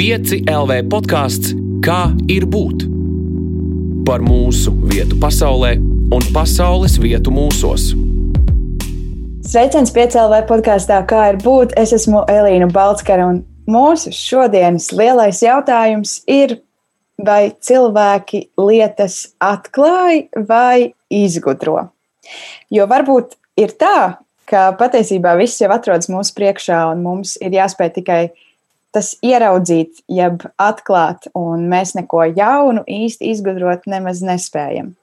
5 LV podkāsts Kā ir būt? Par mūsu vietu pasaulē un pasaules vietu mūsos. Sveiciens 5 LV podkāstā Kā ir būt? Es esmu Elīna Balskara un mūsu šodienas lielais jautājums ir, vai cilvēki lietas atklāja vai izgudro? Jo varbūt ir tā, ka patiesībā viss jau atrodas mūsu priekšā, un mums ir jāspēj tikai tas ieraudzīt, jeb atklāt, un mēs neko jaunu īsti izgudrot nemaz nespējam.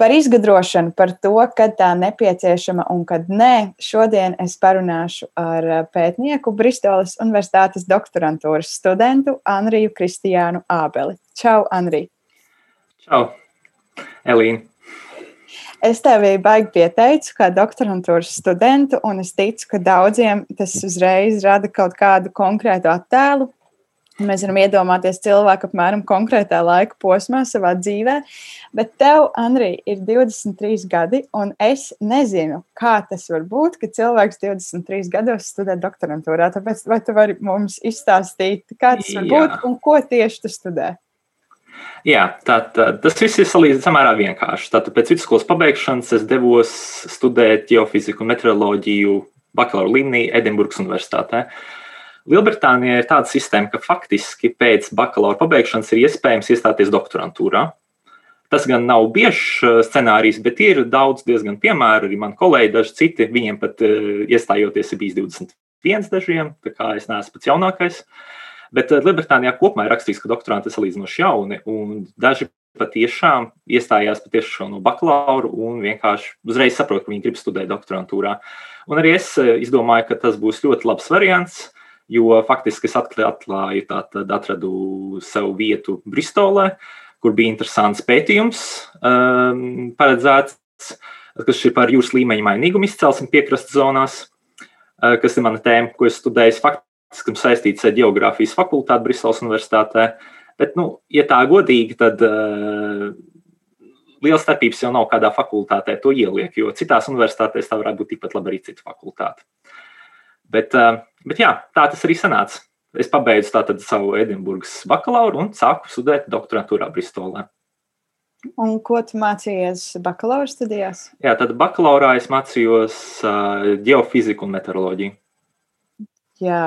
Par izgudrošanu, par to, kad tā nepieciešama un kad nē, šodien es parunāšu ar pētnieku Bristoles Universitātes doktorantūras studentu Anriju Kristiānu Ābeli. Čau, Anrija! Čau, Elīna! Es tevi baigi pieteicu, kā doktorantūras studentu, un es ticu, ka daudziem tas uzreiz rada kaut kādu konkrētu attēlu. Mēs varam iedomāties cilvēku apmēram konkrētā laika posmā savā dzīvē, bet tev, Andrija, ir 23 gadi, un es nezinu, kā tas var būt, ka cilvēks 23 gados studē doktorantūrā. Tāpēc, vai tu vari mums izstāstīt, kā tas var būt un ko tieši tu studē? Jā, tā, tā, tas viss ir salīdzināms samērā vienkārši. Tātad pēc vidusskolas pabeigšanas es devos studēt geofiziku un meteoroloģiju bakalaura līmenī Edinburgas Universitātē. Lielbritānijā ir tāda sistēma, ka faktiski pēc bakalaura pabeigšanas ir iespējams iestāties doktorantūrā. Tas gan nav biežs uh, scenārijs, bet ir daudz diezgan piemēru. Arī mani kolēģi, daži citi, viņiem pat uh, iestājoties ir bijis 21 dažiem, tā kā es neesmu pats jaunākais. Uh, Bet eh, Lielbritānijā kopumā ir rakstīts, ka doktoranti ir salīdzinoši jauni, un daži patiešām iestājās patiešām no bakalaura un vienkārši uzreiz saprot, ka viņi grib studēt doktorantūrā. Un arī es eh, izdomāju, ka tas būs ļoti labs variants, jo faktiski es atklāju, tātad atradu sev vietu Bristolē, kur bija interesants pētījums um, paredzēts, kas ir par jūras līmeņa mainīgumu izcelsmi piekrastes zonās, uh, kas ir mana tēma, ko es studēju. Fakt, kam saistīts ar geogrāfijas fakultāti Briseles Universitātē. Bet, nu, ja tā godīgi, tad uh, liels starpības jau nav kādā fakultātē to ieliek, jo citās universitātēs tā varētu būt tikpat labi arī cita fakultāte. Bet, uh, bet jā, tā tas arī sanāca. Es pabeidzu tātad savu Edinburgas bakalauru un sāku studēt doktorantūrā Bristolē. Un ko tu mācījies bakalaura studijās? Jā, tad bakalaurā es mācījos uh, geofiziku un meteoroloģiju. Jā,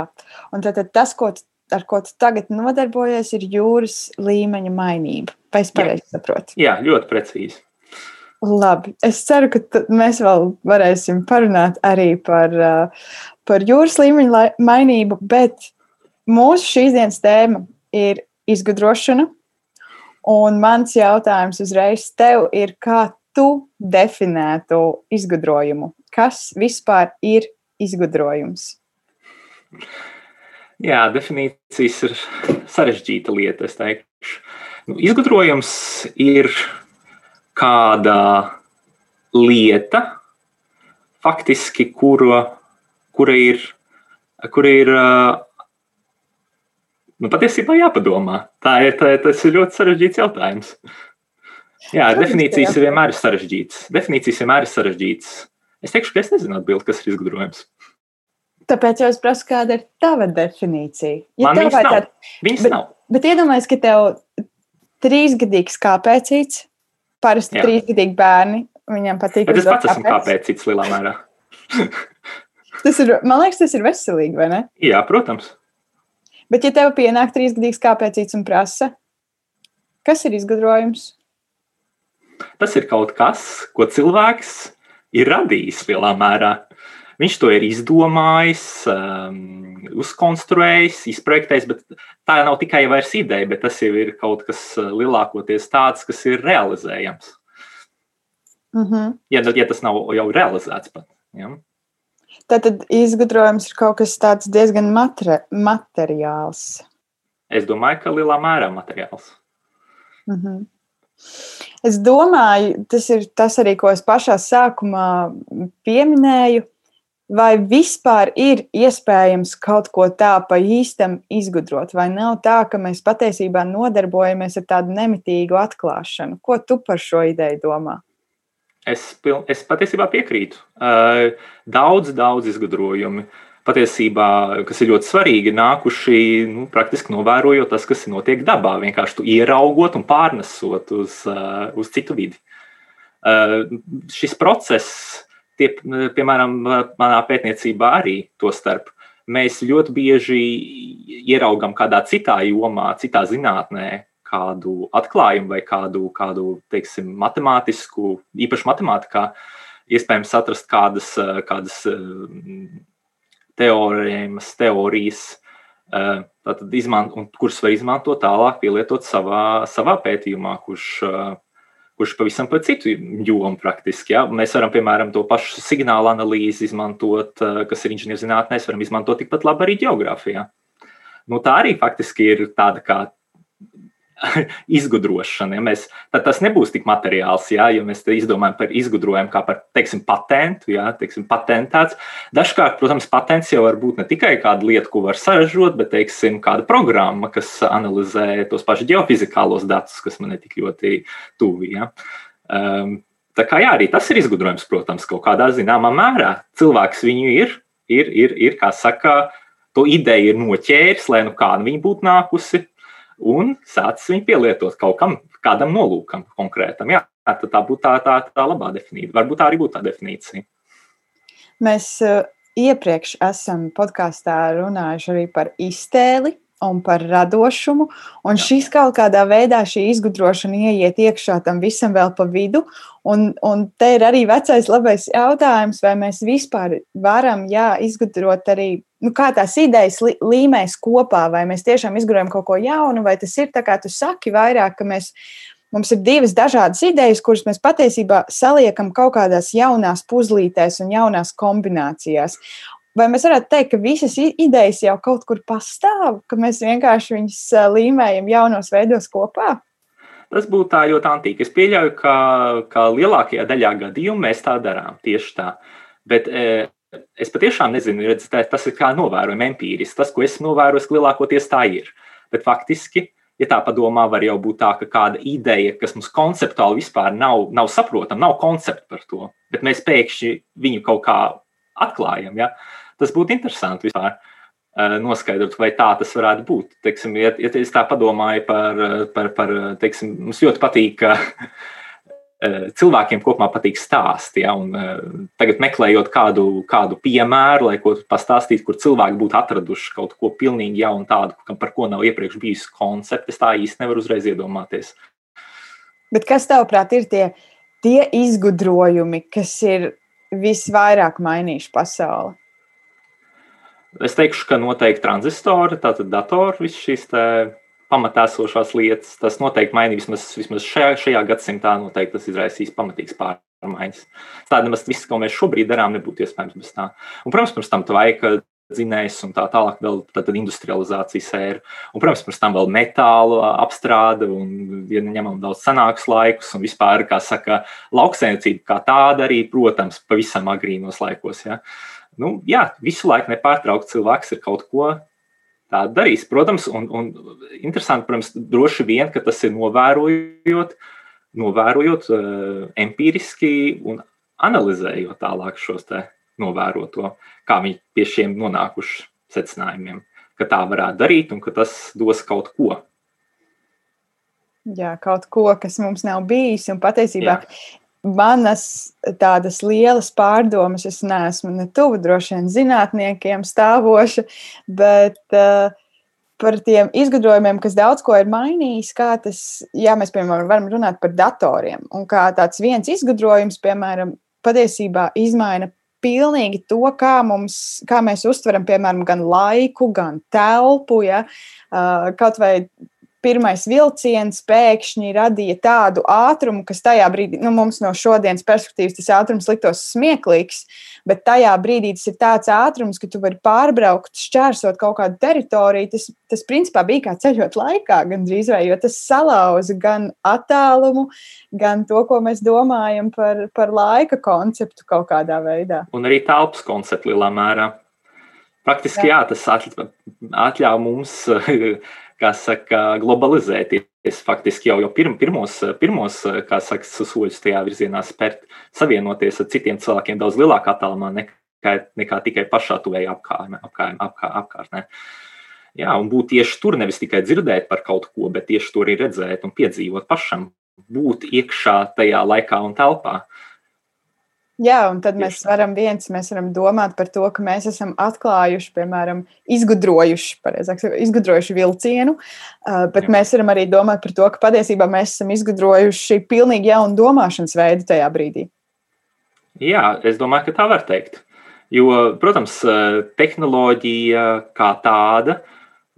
un tad, tad tas, ko, ar ko tu tagad nodarbojies, ir jūras līmeņa mainība. Vai es pareizi saprotu? Jā, ļoti precīzi. Labi. Es ceru, ka mēs vēl varēsim parunāt arī par, par jūras līmeņa mainību, bet mūsu šīs dienas tēma ir izgudrošana. Un mans jautājums uzreiz tev ir, kā tu definētu izgudrojumu? Kas vispār ir izgudrojums? Jā, definīcijas ir sarežģīta lieta. Es teikšu, nu, izgudrojums ir kāda lieta, faktiski, kura, kura ir, kura ir nu, patiesībā jāpadomā. Tā ir, tā, tas ir ļoti sarežģīts jautājums. Jā, definīcijas vienmēr ir sarežģītas. Definīcijas vienmēr ir sarežģītas. Es teikšu, ka es nezinu atbildēt, kas ir izgudrojums. Tāpēc es prasu, kāda ir tava definīcija. Ja Man. Tād, viņas bet, nav. Bet iedomājieties, ka tev trīsgadīgs kāpēcīts, parasti Jā. trīsgadīgi bērni, viņiem patīk. Bet es pats esmu kāpēcīts lielā mērā. tas ir, man liekas, tas ir veselīgi, vai ne? Jā, protams. Bet ja tev pienāk trīsgadīgs kāpēcīts un prasa, kas ir izgudrojums? Tas ir kaut kas, ko cilvēks ir radījis lielā mērā. Viņš to ir izdomājis, um, uzkonstruējis, izprojektējis, bet tā nav tikai vairs ideja, bet tas jau ir kaut kas uh, lielākoties tāds, kas ir realizējams. Mm -hmm. ja, ja tas nav jau realizēts pat. Ja? Tad izgudrojums ir kaut kas tāds diezgan materi materiāls. Es domāju, ka lielā mērā materiāls. Mm -hmm. Es domāju, tas ir tas arī, ko es pašā sākumā pieminēju Vai vispār ir iespējams kaut ko tā pa īstam izgudrot, vai nav tā, ka mēs patiesībā nodarbojamies ar tādu nemitīgu atklāšanu? Ko tu par šo ideju domā? Es, es patiesībā piekrītu. Daudz, daudz izgudrojumi patiesībā, kas ir ļoti svarīgi, ir nākuši nu, praktiski novērojot tas, kas notiek dabā, vienkārši ieraugot un pārnesot uz, uz citu vidi. Šis process, tie, piemēram, manā pētniecībā arī to starp, mēs ļoti bieži ieraugam kādā citā jomā, citā zinātnē, kādu atklājumu vai kādu, kādu teiksim, matemātisku, īpaši matemātikā, iespējams atrast kādas, kādas teorēmas, teorijas, tātad izmant, kuras var izmantot tālāk, pielietot savā, savā pētījumā, kurš, kurš pavisam par citu jomu praktiski. Ja? Mēs varam, piemēram, to pašu signālu analīzi izmantot, kas ir inženierzinātnēs, varam izmantot tikpat labi arī geogrāfijā. Nu, tā arī faktiski ir tāda kā izgudrošana. Ja mēs, tad tas nebūs tik materiāls, ja, ja mēs izdomājam par izgudrojumu kā par teiksim, patentu. Ja, teiksim, patentēts. Dažkārt, protams, patents jau var būt ne tikai kāda lieta, ko var saražot, bet teiksim, kāda programma, kas analizē tos pašus geofizikālos datus, kas man ir tik ļoti tuvi. Ja. Um, Tā kā jā, arī tas ir izgudrojums, protams, kaut kādā zināmā mērā. Cilvēks viņu ir, ir, ir, ir kā saka, to ideju ir noķēris, lai nu kāda viņa būtu nākusi, un sācis viņu pielietot kaut kam, kādam nolūkam konkrētam. Jā, tad tā būtu tā, tā, tā labā definīcija. Varbūt tā arī būtu tā definīcija. Mēs uh, iepriekš esam podkāstā runājuši arī par iztēli. Un par radošumu. Un šis kaut kādā veidā, šī izgudrošana ieiet iekšā tam visam vēl pa vidu. Un, un te ir arī vecais labais jautājums, vai mēs vispār varam jā, izgudrot arī nu, kā tās idejas līmēs kopā, vai mēs tiešām izgudrojam kaut ko jaunu, vai tas ir tā, kā tu saki, vairāk, ka mēs, mums ir divas dažādas idejas, kuras mēs patiesībā saliekam kaut kādās jaunās puzlītēs un jaunās kombinācijās. Vai mēs varētu teikt, ka visas idejas jau kaut kur pastāv, ka mēs vienkārši viņus līmējam jaunos veidos kopā? Tas būtu tā ļoti antīki. Es pieļauju, ka, ka lielākajā daļā gadījumu mēs tā darām tieši tā. Bet e, es patiešām nezinu, redz, tas ir kā novērojums empīriski. Tas, ko esmu novērojis, lielākoties tā ir. Bet faktiski, ja tā padomā, var jau būt tā, ka kāda ideja, kas mums konceptuāli vispār nav, nav saprotama, nav koncepta par to, bet mēs pēkšņi viņu kaut kā atklājam. Ja? Tas būtu interesanti vispār. Noskaidrot, vai tā tas varētu būt. Teiksim, ja, ja es tā padomāju par, par, par teiksim, mums ļoti patīk, ka Eh, cilvēkiem kopumā patīk stāsti. Ja, un, eh, tagad meklējot kādu, kādu piemēru, lai ko pastāstītu, kur cilvēki būtu atraduši kaut ko pilnīgi jaunu, tādu, par ko nav iepriekš bijis koncepts, es tā īsti nevaru uzreiz iedomāties. Bet kas tavuprāt ir tie, tie izgudrojumi, kas ir visvairāk mainījuši pasauli? Es teikšu, ka noteikti tranzistori, tātad datori, visas šīs pamatā esošās lietas. Tas noteikti mainīs, vismaz, vismaz šajā, šajā gadsimtā, noteikti tas izraisīs pamatīgas pārmaiņas. Tāda nemaz viss, ko mēs šobrīd darām, nebūtu iespējams bez tā. Un, protams, pirms tam tvaika dzinējs un tā tālāk, vēl tāda industrializācijas ēra. Un, protams, pirms tam vēl metāla apstrāde, un, ja ņemam daudz senākus laikus, un vispār, kā saka, lauksainicība kā tāda arī, protams, pavisam agrīnos laikos. Ja. Nu, jā, visu laiku nepārtraukti cilvēks ir kaut ko tā darīs. Protams, un, un interesanti, protams, droši vien, ka tas ir novērojot, novērojot uh, empiriski un analizējot tālāk šos te novēroto, kā viņi pie šiem nonākuši secinājumiem, ka tā varētu darīt un ka tas dos kaut ko. Jā, kaut ko, kas mums nav bijis. Un patiesībā Jā manas tādas lielas pārdomas, es neesmu ne tuvu droši vien zinātniekiem stāvoša, bet uh, par tiem izgudrojumiem, kas daudz ko ir mainījis, kā tas, jā, mēs, piemēram, varam runāt par datoriem, un kā tāds viens izgudrojums, piemēram, patiesībā izmaina pilnīgi to, kā, mums, kā mēs uztveram, piemēram, gan laiku, gan telpu. Ja? Uh, kaut vai pirmais vilciens pēkšņi radīja tādu ātrumu, kas tajā brīdī, nu, mums no šodienas perspektīvas tas ātrums liktos smieklīgs, bet tajā brīdī tas ir tāds ātrums, ka tu vari pārbraukt, šķērsot kaut kādu teritoriju. Tas, tas principā bija kā ceļot laikā, gandrīz vai, jo tas salauza gan attālumu, gan to, ko mēs domājam par, par laika konceptu kaut kādā veidā. Un arī telpas konceptu lielā mērā. Praktiski jā, jā tas atļauj mums kā saka, globalizēties. Faktiski jau, jau pirm, pirmos, pirmos saka, soļus tajā virzienā spērt, savienoties ar citiem cilvēkiem daudz lielākā attālumā nekā nekā, tikai pašā tuvējā apkārtnē. Apkār, apkār, apkārtnē. Jā, un būt tieši tur, nevis tikai dzirdēt par kaut ko, bet tieši tur arī redzēt un piedzīvot pašam, būt iekšā tajā laikā un telpā. Jā, un tad mēs varam viens, mēs varam domāt par to, ka mēs esam atklājuši, piemēram, izgudrojuši, pareizāk, izgudrojuši vilcienu, bet Jā. mēs varam arī domāt par to, ka patiesībā mēs esam izgudrojuši pilnīgi jaunu domāšanas veidu tajā brīdī. Jā, es domāju, ka tā var teikt. Jo, protams, tehnoloģija kā tāda,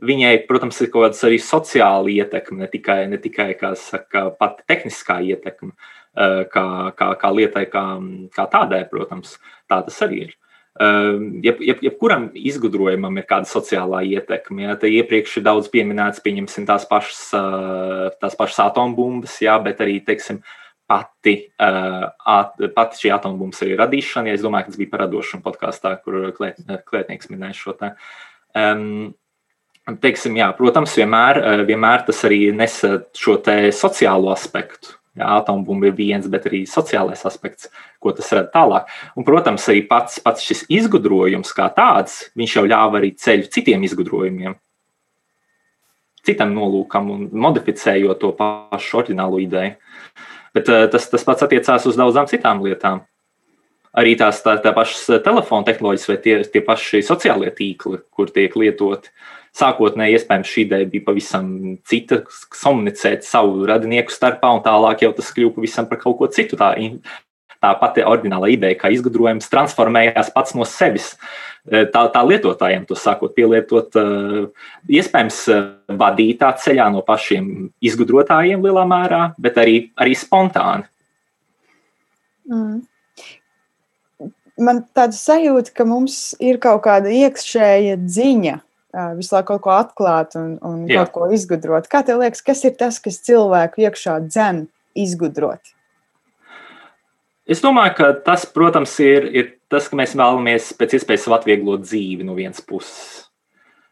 viņai, protams, ir kaut kāda arī sociāla ietekme, ne tikai, ne tikai saka, pati tehniskā ietekme. Uh, kā, kā, kā lietai, kā, kā tādai, protams, tā tas arī ir. Eh, jeb, jeb, jebkuram izgudrojumam ir kāda sociālā ietekme. Ja, te iepriekš ir daudz pieminēts, pieņemsim tās pašas, eh, tās pašas atombumbas, jā, bet arī, teiksim, pati, at, pati šī atombumba arī radīšana. Ja es domāju, ka tas bija par radošumu podkāstā, kur klēt, klētnieks minēja šo te. Um, teiksim, jā, protams, vienmēr, vienmēr tas arī nesa šo sociālo aspektu. Atombumba ir viens, bet arī sociālais aspekts, ko tas rada tālāk. Un, protams, arī pats, pats šis izgudrojums kā tāds, viņš jau ļāva arī ceļu citiem izgudrojumiem, citam nolūkam un modificējot to pašu oriģinālo ideju. Bet eh, tas, tas pats attiecās uz daudzām citām lietām. Arī tās tā, tā pašas telefona tehnoloģijas vai tie, tie paši sociālie tīkli, kur tiek lietoti. Uh, Sākotnēji, iespējams, šī ideja bija pavisam cita, komunicēt savu radinieku starpā, un tālāk jau tas kļuva pavisam par kaut ko citu. Tā, tā pati oriģināla ideja, kā izgudrojums, transformējās pats no sevis. E, tā, tā lietotājiem to sākot pielietot, e, iespējams, e, vadītā ceļā no pašiem izgudrotājiem lielā mērā, bet arī, arī spontāni. Mm man tāda sajūta, ka mums ir kaut kāda iekšēja dziņa visu laiku kaut ko atklāt un, un Jā. kaut ko izgudrot. Kā tev liekas, kas ir tas, kas cilvēku iekšā dzen izgudrot? Es domāju, ka tas, protams, ir, ir tas, ka mēs vēlamies pēc iespējas atvieglot dzīvi no vienas puses.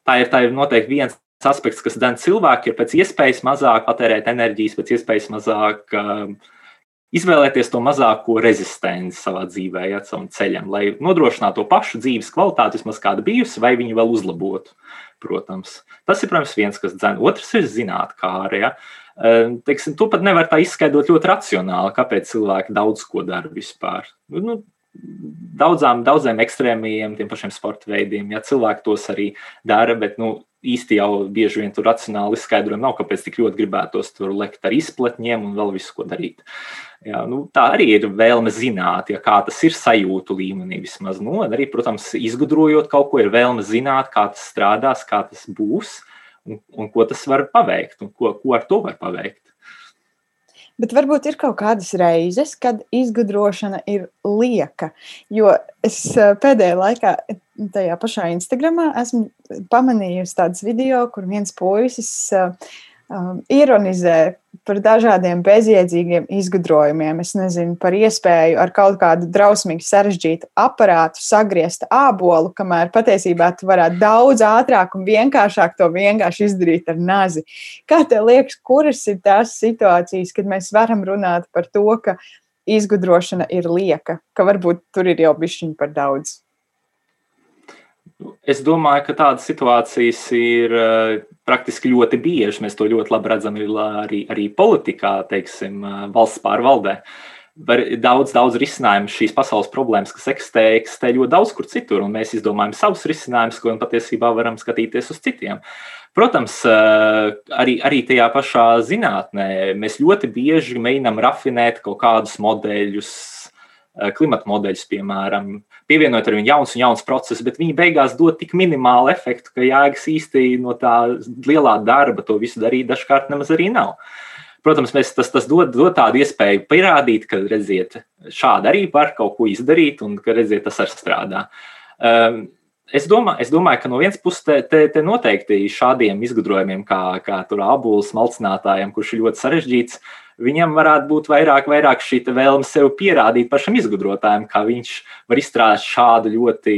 Tā ir, tā ir noteikti viens aspekts, kas dzen cilvēku, ir pēc iespējas mazāk patērēt enerģijas, pēc iespējas mazāk uh, izvēlēties to mazāko rezistenci savā dzīvē, ja savam ceļam, lai nodrošinātu to pašu dzīves kvalitāti, vismaz kāda bijusi, vai viņu vēl uzlabotu. Protams. Tas ir, protams, viens, kas dzēna. Otrs ir zinātnē. Ja? Teiksim, tu pat nevari tā izskaidrot ļoti racionāli, kāpēc cilvēki daudz ko dara vispār. Nu, daudzām, daudziem ekstrēmiem, tiem pašiem sporta veidiem, ja cilvēki tos arī dara, bet nu, īsti jau bieži vien tur racionāli izskaidrojumi nav, kāpēc tik ļoti gribētos tur lekt ar izplatņiem un vēl visu ko darīt. Jā, nu, tā arī ir vēlme zināt, ja kā tas ir sajūtu līmenī vismaz. Nu, arī, protams, izgudrojot kaut ko, ir vēlme zināt, kā tas strādās, kā tas būs un, un ko tas var paveikt un ko, ko ar to var paveikt. Bet varbūt ir kaut kādas reizes, kad izgudrošana ir lieka. Jo es eh, pēdējā laikā tajā pašā Instagramā esmu pamanījusi tādus video, kur viens puisis uh, um, ironizē par dažādiem bezjēdzīgiem izgudrojumiem. Es nezinu par iespēju ar kaut kādu drausmīgi sarežģītu aparātu sagriezt ābolu, kamēr patiesībā tu varētu daudz ātrāk un vienkāršāk to vienkārši izdarīt ar nazi. Kā tev liekas, kuras ir tās situācijas, kad mēs varam runāt par to, ka izgudrošana ir lieka, ka varbūt tur ir jau bišķiņi par daudz? Es domāju, ka tādas situācijas ir uh, praktiski ļoti bieži. Mēs to ļoti labi redzam arī, arī politikā, teiksim, uh, valsts pārvaldē. Var daudz, daudz risinājumu šīs pasaules problēmas, kas eksistē, eksistē ļoti daudz kur citur, un mēs izdomājam savus risinājumus, ko patiesībā varam skatīties uz citiem. Protams, uh, arī, arī tajā pašā zinātnē mēs ļoti bieži mēģinām rafinēt kaut kādus modeļus, klimata modeļus, piemēram, pievienot ar viņu jauns un jauns process, bet viņi beigās dod tik minimālu efektu, ka jēgas īsti no tā lielā darba to visu darīt dažkārt nemaz arī nav. Protams, mēs, tas, tas dod, dod tādu iespēju pierādīt, ka, redziet, šādi arī var kaut ko izdarīt, un ka, redziet, tas arī strādā. Um, Es domāju, es domāju, ka no vienas puses te, te, te noteikti šādiem izgudrojumiem, kā, kā tur abulis malcinātājiem, kurš ir ļoti sarežģīts, uh, viņam varētu būt vairāk, vairāk šī vēlme sev pierādīt pašam izgudrotājam, kā viņš var izstrādāt šādu ļoti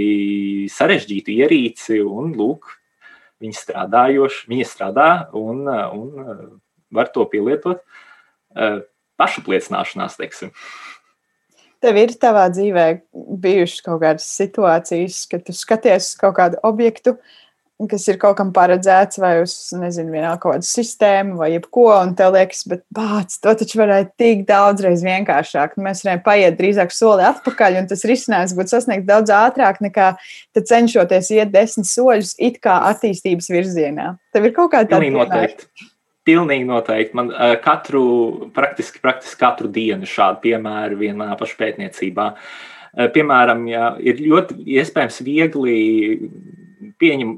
sarežģītu ierīci, un lūk, viņi strādājoši, viņi strādā un, un var to pielietot pašapliecināšanās, teiksim. Tev ir tavā dzīvē bijušas kaut kādas situācijas, kad tu skaties uz kaut kādu objektu, kas ir kaut kam paredzēts, vai uz, nezinu, vienalga kaut kādu sistēmu, vai jebko, un tev liekas, bet bāc, to taču varētu tik daudzreiz vienkāršāk. Mēs varējām paiet drīzāk soli atpakaļ, un tas risinājums būtu sasniegts daudz ātrāk nekā cenšoties iet desmit soļus it kā attīstības virzienā. Tev ir kaut kāda tāda noteikti. Pilnīgi noteikti. Man uh, katru, praktiski, praktiski katru dienu šādu piemēru vienā pašā pētniecībā. Uh, piemēram, ja ir ļoti iespējams viegli pieņem,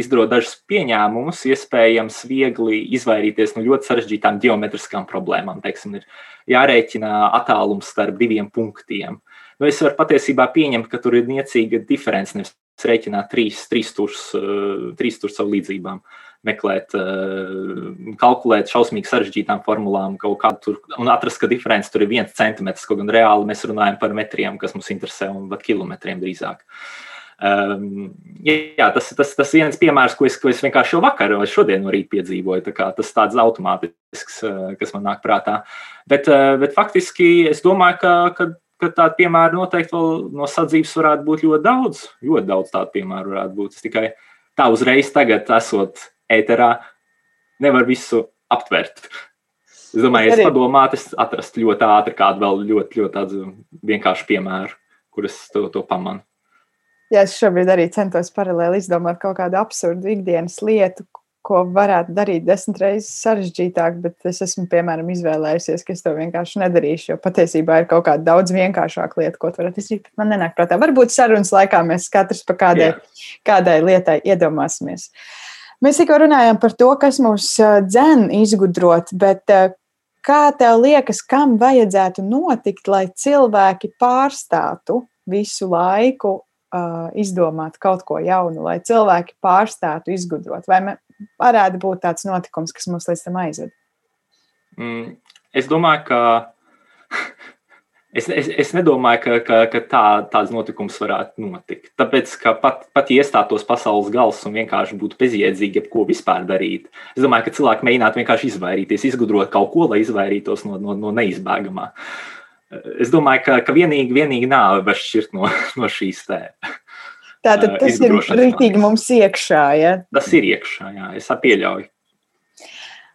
izdarot dažus pieņēmumus, iespējams viegli izvairīties no ļoti sarežģītām geometriskām problēmām. Teiksim, ir jārēķina attālums starp diviem punktiem. Nu, es varu patiesībā pieņemt, ka tur ir niecīga diference. Nevis rēķināt trīs, trīs stūrus, trīs stūrus savu līdzībām. Uh, meklēt, eh, kalkulēt šausmīgi sarežģītām formulām, kaut kādu tur, un atrast, ka diference tur ir viens centimetrs, kaut gan reāli mēs runājam par metriem, kas mums interesē, un pat kilometriem drīzāk. Um, jā, tas ir tas, tas viens piemērs, ko es, ko es vienkārši jau vakar vai šodien no rīta piedzīvoju. Tā tas tāds automātisks, eh, kas man nāk prātā. Bet, eh, bet faktiski es domāju, ka, ka, ka tādu piemēru noteikti vēl no sadzīves varētu būt ļoti daudz. Ļoti daudz tādu piemēru varētu būt. Es tikai tā uzreiz tagad esot ēterā nevar visu aptvert. Es domāju, es padomātu, es atrastu ļoti ātri kādu vēl ļoti, ļoti tādu vienkāršu piemēru, kuras to, to pamanu. Jā, es šobrīd arī centos paralēli izdomāt kaut kādu absurdu ikdienas lietu, ko varētu darīt desmit reizes sarežģītāk, bet es esmu, piemēram, izvēlējusies, ka es to vienkārši nedarīšu, jo patiesībā ir kaut kāda daudz vienkāršāka lieta, ko varētu izdarīt. Man nenāk prātā. Varbūt sarunas laikā mēs katrs pa kādai, Jā. kādai lietai iedomāsimies. Mēs tikko runājām par to, kas mūs dzen izgudrot, bet kā tev liekas, kam vajadzētu notikt, lai cilvēki pārstātu visu laiku uh, izdomāt kaut ko jaunu, lai cilvēki pārstātu izgudrot? Vai varētu būt tāds notikums, kas mūs līdz tam aizved? Mm, es domāju, ka Es, es, es nedomāju, ka, ka, ka tā, tāds notikums varētu notikt. Tāpēc, ka pat, pat ja iestātos pasaules gals un vienkārši būtu bezjēdzīgi, ko vispār darīt, es domāju, ka cilvēki mēģinātu vienkārši izvairīties, izgudrot kaut ko, lai izvairītos no, no, no neizbēgamā. Es domāju, ka, ka vienīgi, vienīgi nāve var šķirt no, no šīs tēmas. Tātad tas ir rītīgi mums iekšā. Ja? Tas ir iekšā, jā, es pieļauju.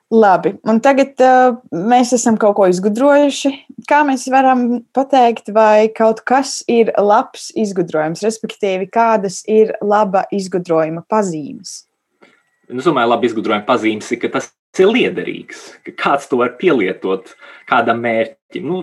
Labi, un tagad uh, mēs esam kaut ko izgudrojuši. Kā mēs varam pateikt, vai kaut kas ir labs izgudrojums, respektīvi, kādas ir laba izgudrojuma pazīmes? Es domāju, labi izgudrojuma pazīmes ir, ka tas ir liederīgs, ka kāds to var pielietot kādam mērķim. Nu,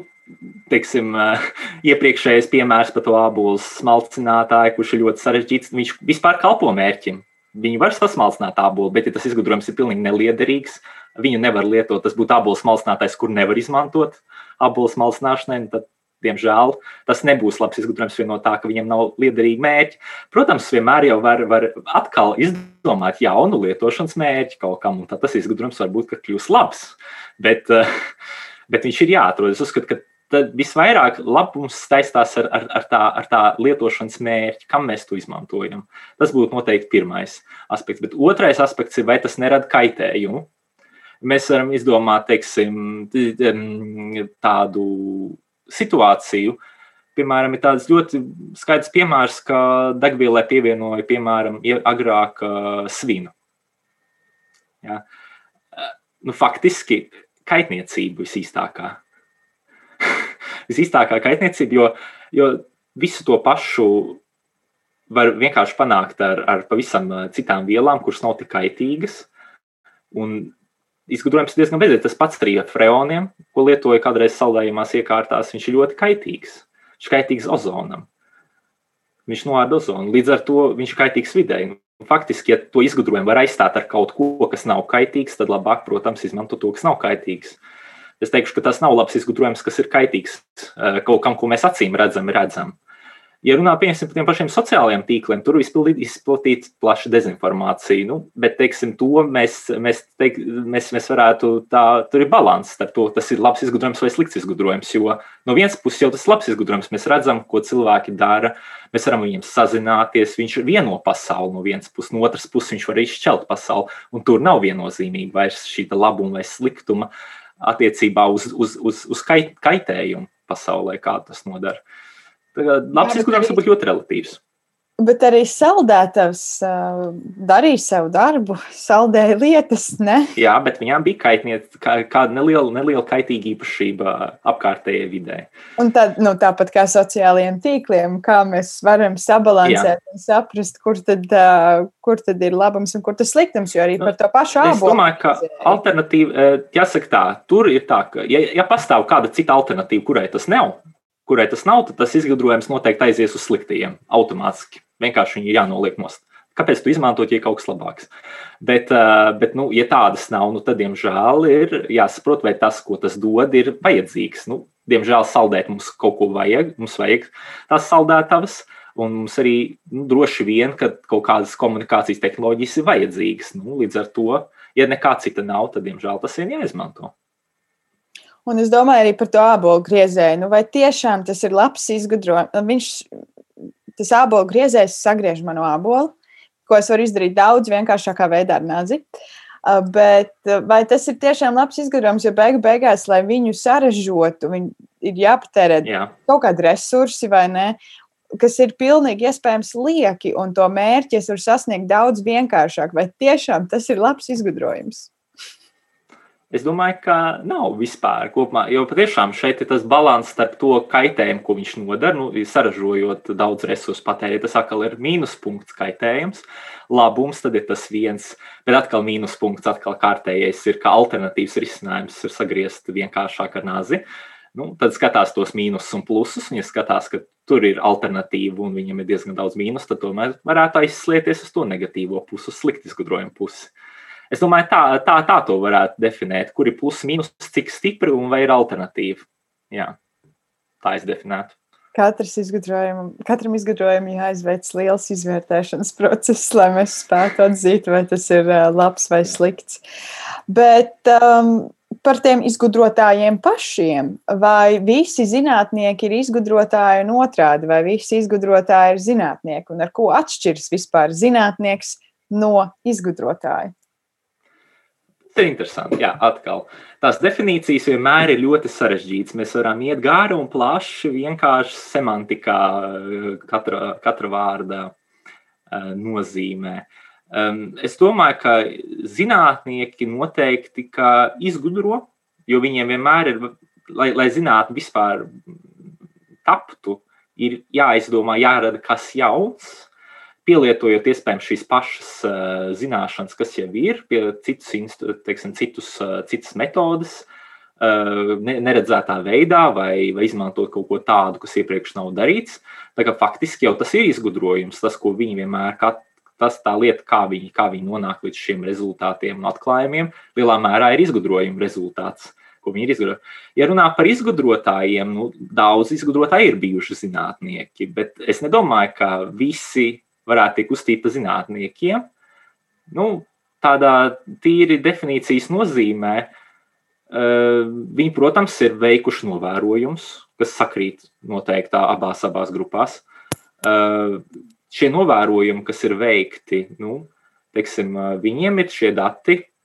teiksim, iepriekšējais piemērs par to ābolu smalcinātāju, kurš ir ļoti sarežģīts, viņš vispār kalpo mērķim. Viņi var sasmalcināt ābolu, bet, ja tas izgudrojums ir pilnīgi neliederīgs, viņu nevar lietot. Tas būtu abolis malcinātais, kur nevar izmantot abolis malcināšanai. Tad, diemžēl, tas nebūs labs izgudrojums no tā, ka viņiem nav liederīgi mērķi. Protams, vienmēr jau var, var atkal izdomāt jaunu lietošanas mērķi kaut kam, un tad tas izgudrojums varbūt kļūs labs. Bet, bet viņš ir jāatrod. Es uzskatu, ka tad visvairāk labums saistās ar, ar, ar, tā, ar tā lietošanas mērķi, kam mēs to izmantojam. Tas būtu noteikti pirmais aspekts. Bet otrais aspekts ir, vai tas nerada kaitējumu. Mēs varam izdomāt teiksim, tādu situāciju, piemēram, ir tāds ļoti skaidrs piemērs, ka degvielai pievienoja, piemēram, agrāk svinu. Ja? Nu, faktiski kaitniecība visīstākā visīstākā kaitniecība, jo, jo visu to pašu var vienkārši panākt ar, ar pavisam uh, citām vielām, kuras nav tik kaitīgas. Un izgudrojums ir diezgan beidzot. Tas pats arī ar freoniem, ko lietoja kādreiz saldējumās iekārtās, viņš ir ļoti kaitīgs. Viņš ir kaitīgs ozonam. Viņš noāda ozonu. Līdz ar to viņš ir kaitīgs videi. Faktiski, ja to izgudrojumu var aizstāt ar kaut ko, kas nav kaitīgs, tad labāk, protams, izmantot to, kas nav kaitīgs. Uh, Es teikšu, ka tas nav labs izgudrojums, kas ir kaitīgs eh, kaut kam, ko mēs acīm redzam, redzam. Ja runā piemēram, par tiem pašiem sociālajiem tīkliem, tur izplatīta plaša dezinformācija. Nu, bet, teiksim, to mēs, mēs, teik, mēs, mēs varētu tā, tur ir līdzsvars starp to, tas ir labs izgudrojums vai slikts izgudrojums. Jo no vienas puses jau tas ir labs izgudrojums, mēs redzam, ko cilvēki dara, mēs varam viņiem sazināties, viņš vieno pasauli no vienas puses, no otras puses viņš var izšķelt pasauli, un tur nav viennozīmīga vairs šī labuma vai sliktuma. Uh, attiecībā uz, uz, uz, uz kait, kaitējumu. pasaulē, kā tas nodara. Tagad labs izgudrojums var būt ļoti relatīvs. Bet arī saldētājs uh, darīja savu darbu, saldēja lietas. Ne? Jā, bet viņām bija kaitniece, kā, kāda neliela, neliela kaitīga īpašība apkārtējai vidē. Un tad, nu, tāpat kā sociālajiem tīkliem, kā mēs varam sabalansēt Jā. un saprast, kur tad, uh, kur tad ir labums un kur tas sliktums. Jo arī par to pašu apziņu. Es domāju, ka alternatīva, jāsaka tā, tur ir tā, ka, ja, ja pastāv kāda cita alternatīva, kurai tas nav, kurai tas nav, tad tas izgudrojums noteikti aizies uz sliktajiem automātiski. Vienkārši viņi ir jānoliek nost. Kāpēc tu izmantot, ja kaut kas labāks? Bet, eh, bet nu, ja tādas nav, nu, tad, diemžēl, ir jāsaprot, vai tas, ko tas dod, ir vajadzīgs. Nu, diemžēl saldēt mums kaut ko vajag, mums vajag tās saldētavas. Un mums arī nu, droši vien, ka kaut kādas komunikācijas tehnoloģijas ir vajadzīgas. Nu, līdz ar to, ja nekā cita nav, tad, diemžēl, tas ir jāizmanto. Un es domāju arī par to ābolu griezēju. Nu, vai tiešām tas ir labs izgudrojums? Viņš, tas ābolu griezējs sagriež manu ābolu, ko es varu izdarīt daudz vienkāršākā veidā ar nazi. Bet vai tas ir tiešām labs izgudrojums, jo beigu beigās, lai viņu saražotu, viņu ir jāpatērē Jā. kaut kādi resursi vai ne, kas ir pilnīgi iespējams lieki, un to mērķi es varu sasniegt daudz vienkāršāk. Vai tiešām tas ir labs izgudrojums? Es domāju, ka nav vispār kopumā, jo patiešām šeit ir tas līdzsvars starp to kaitējumu, ko viņš nodara. Nu, saražojot daudz resursu patēriņu, tas atkal ir mīnuspunkts kaitējums. Labums tad ir tas viens, bet atkal mīnuspunkts, atkal kārtējais ir, ka alternatīvs risinājums ir sagriezt vienkāršāk ar nāzi. Nu, tad skatās tos mīnusus un plusus, ja skatās, ka tur ir alternatīva un viņam ir diezgan daudz mīnus, tad tomēr varētu aizslieties uz to negatīvo pusi, uz slikti izgudrojumu pusi. Es domāju, tā, tā, tā to varētu definēt, kur ir pluss, mīnus, cik stipri un vai ir alternatīva. Jā, tā es definētu. Katrs izgudrojum, katram izgudrojumam jāizveic liels izvērtēšanas process, lai mēs spētu atzīt, vai tas ir labs vai slikts. Bet um, par tiem izgudrotājiem pašiem, vai visi zinātnieki ir izgudrotāji un otrādi, vai visi izgudrotāji ir zinātnieki, un ar ko atšķiras vispār zinātnieks no izgudrotāja? Tas ir interesanti. Jā, atkal. Tās definīcijas vienmēr ir ļoti sarežģītas. Mēs varam iet gāri un plaši, vienkārši semantikā, katra, katra vārda eh, nozīmē. Es domāju, ka zinātnieki noteikti izgudro, jo viņiem vienmēr ir, lai, lai zinātnē vispār taptu, ir jāizdomā, jārada kas jauns, pielietojot iespējams šīs pašas uh, zināšanas, kas jau ir, pie citus, teiksim, citus, uh, citas metodes, ne, neredzētā veidā, vai, vai izmantot kaut ko tādu, kas iepriekš nav darīts. Tā kā faktiski jau tas ir izgudrojums, tas, ko viņi vienmēr, kā, tas tā lieta, kā viņi, kā viņi nonāk līdz šiem rezultātiem un atklājumiem, lielā mērā ir izgudrojuma rezultāts. Ja runā par izgudrotājiem, nu, daudz izgudrotāji ir bijuši zinātnieki, bet es nedomāju, ka visi varētu tikt uzstīta zinātniekiem. Nu, tādā tīri definīcijas nozīmē, eh, viņi, protams, ir veikuši novērojumus, kas sakrīt noteikti abās, abās grupās. Eh, šie novērojumi, kas ir veikti, nu, teiksim, viņiem ir šie dati, eh,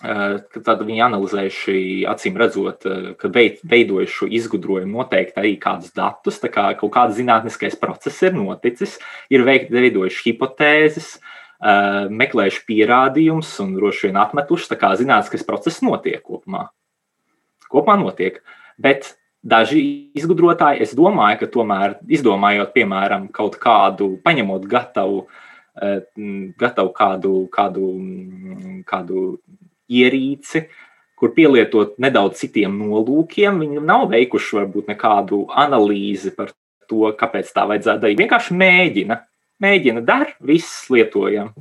Tad viņi analizējuši, acīm redzot, ka veidojuši šo izgudrojumu noteikti arī kādus datus, tā kā kaut kāds zinātniskais process ir noticis, ir veidojuši hipotēzes, meklējuši pierādījumus un droši vien atmetuši. Tā kā zinātniskais process notiek kopumā. Kopumā notiek. Bet daži izgudrotāji, es domāju, ka tomēr izdomājot, piemēram, kaut kādu, paņemot gatavu, gatavu kādu, kādu, kādu ierīci, kur pielietot nedaudz citiem nolūkiem. Viņi nav veikuši varbūt nekādu analīzi par to, kāpēc tā vajadzētu darīt. Vienkārši mēģina, mēģina darīt, viss lietojam.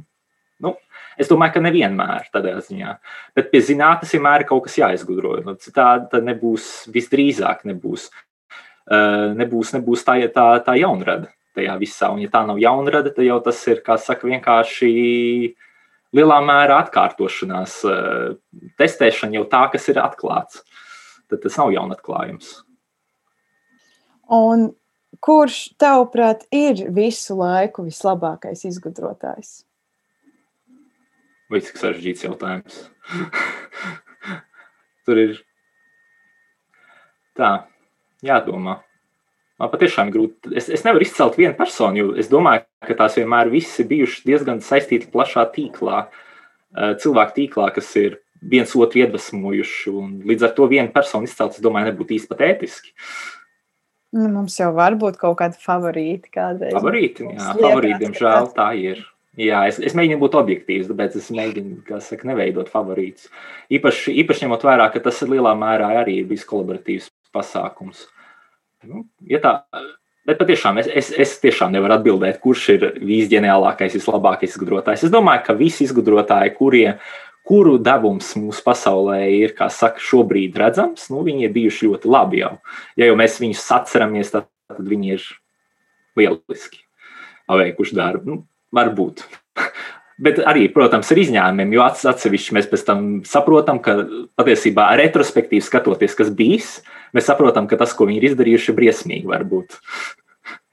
Nu, es domāju, ka nevienmēr tādā ziņā. Bet pie zinātnes vienmēr ir kaut kas jāizgudro. Nu, citādi nebūs, visdrīzāk nebūs, uh, nebūs, nebūs tā, tā, tā jaunrada tajā visā. Un, ja tā nav jaunrada, tad jau tas ir, kā saka, vienkārši lielā mērā atkārtošanās, eh, testēšana jau tā, kas ir atklāts. Tad tas nav jaunatklājums. Un kurš, tavuprāt, ir visu laiku vislabākais izgudrotājs? Vai cik sarežģīts jautājums? Tur ir tā. jādomā. Man patiešām grūti. Es, es nevaru izcelt vienu personu, jo es domāju, ka tās vienmēr ir bijušas diezgan saistītas plašā tīklā, eh, cilvēku tīklā, kas ir viens otru iedvesmojuši. Līdz ar to vienu personu izcelt, es domāju, nebūtu īsti pat ētiski. Nu, mums jau var būt kaut kāda favorīta. Kādreiz. Favorīti, jā, favorīti, diemžēl tā ir. Jā, es, es mēģinu būt objektīvs, tāpēc es mēģinu saka, neveidot favorītus. Īpaši, īpaši ņemot vērā, ka tas ir lielā mērā arī bijis kolaboratīvs pasākums. Nu, ja tā, bet patiešām es, es, es tiešām nevaru atbildēt, kurš ir visģeniālākais, vislabākais izgudrotājs. Es domāju, ka visi izgudrotāji, kurie, kuru devums mūsu pasaulē ir, kā saka, šobrīd redzams, nu, viņi ir bijuši ļoti labi jau. Ja jau mēs viņus atceramies, tad, tad viņi ir lieliski paveikuši darbu. Nu, varbūt. Bet arī, protams, ar izņēmumiem, jo atsevišķi mēs pēc tam saprotam, ka patiesībā retrospektīvi skatoties, kas bijis, mēs saprotam, ka tas, ko viņi ir izdarījuši, ir briesmīgi. Varbūt.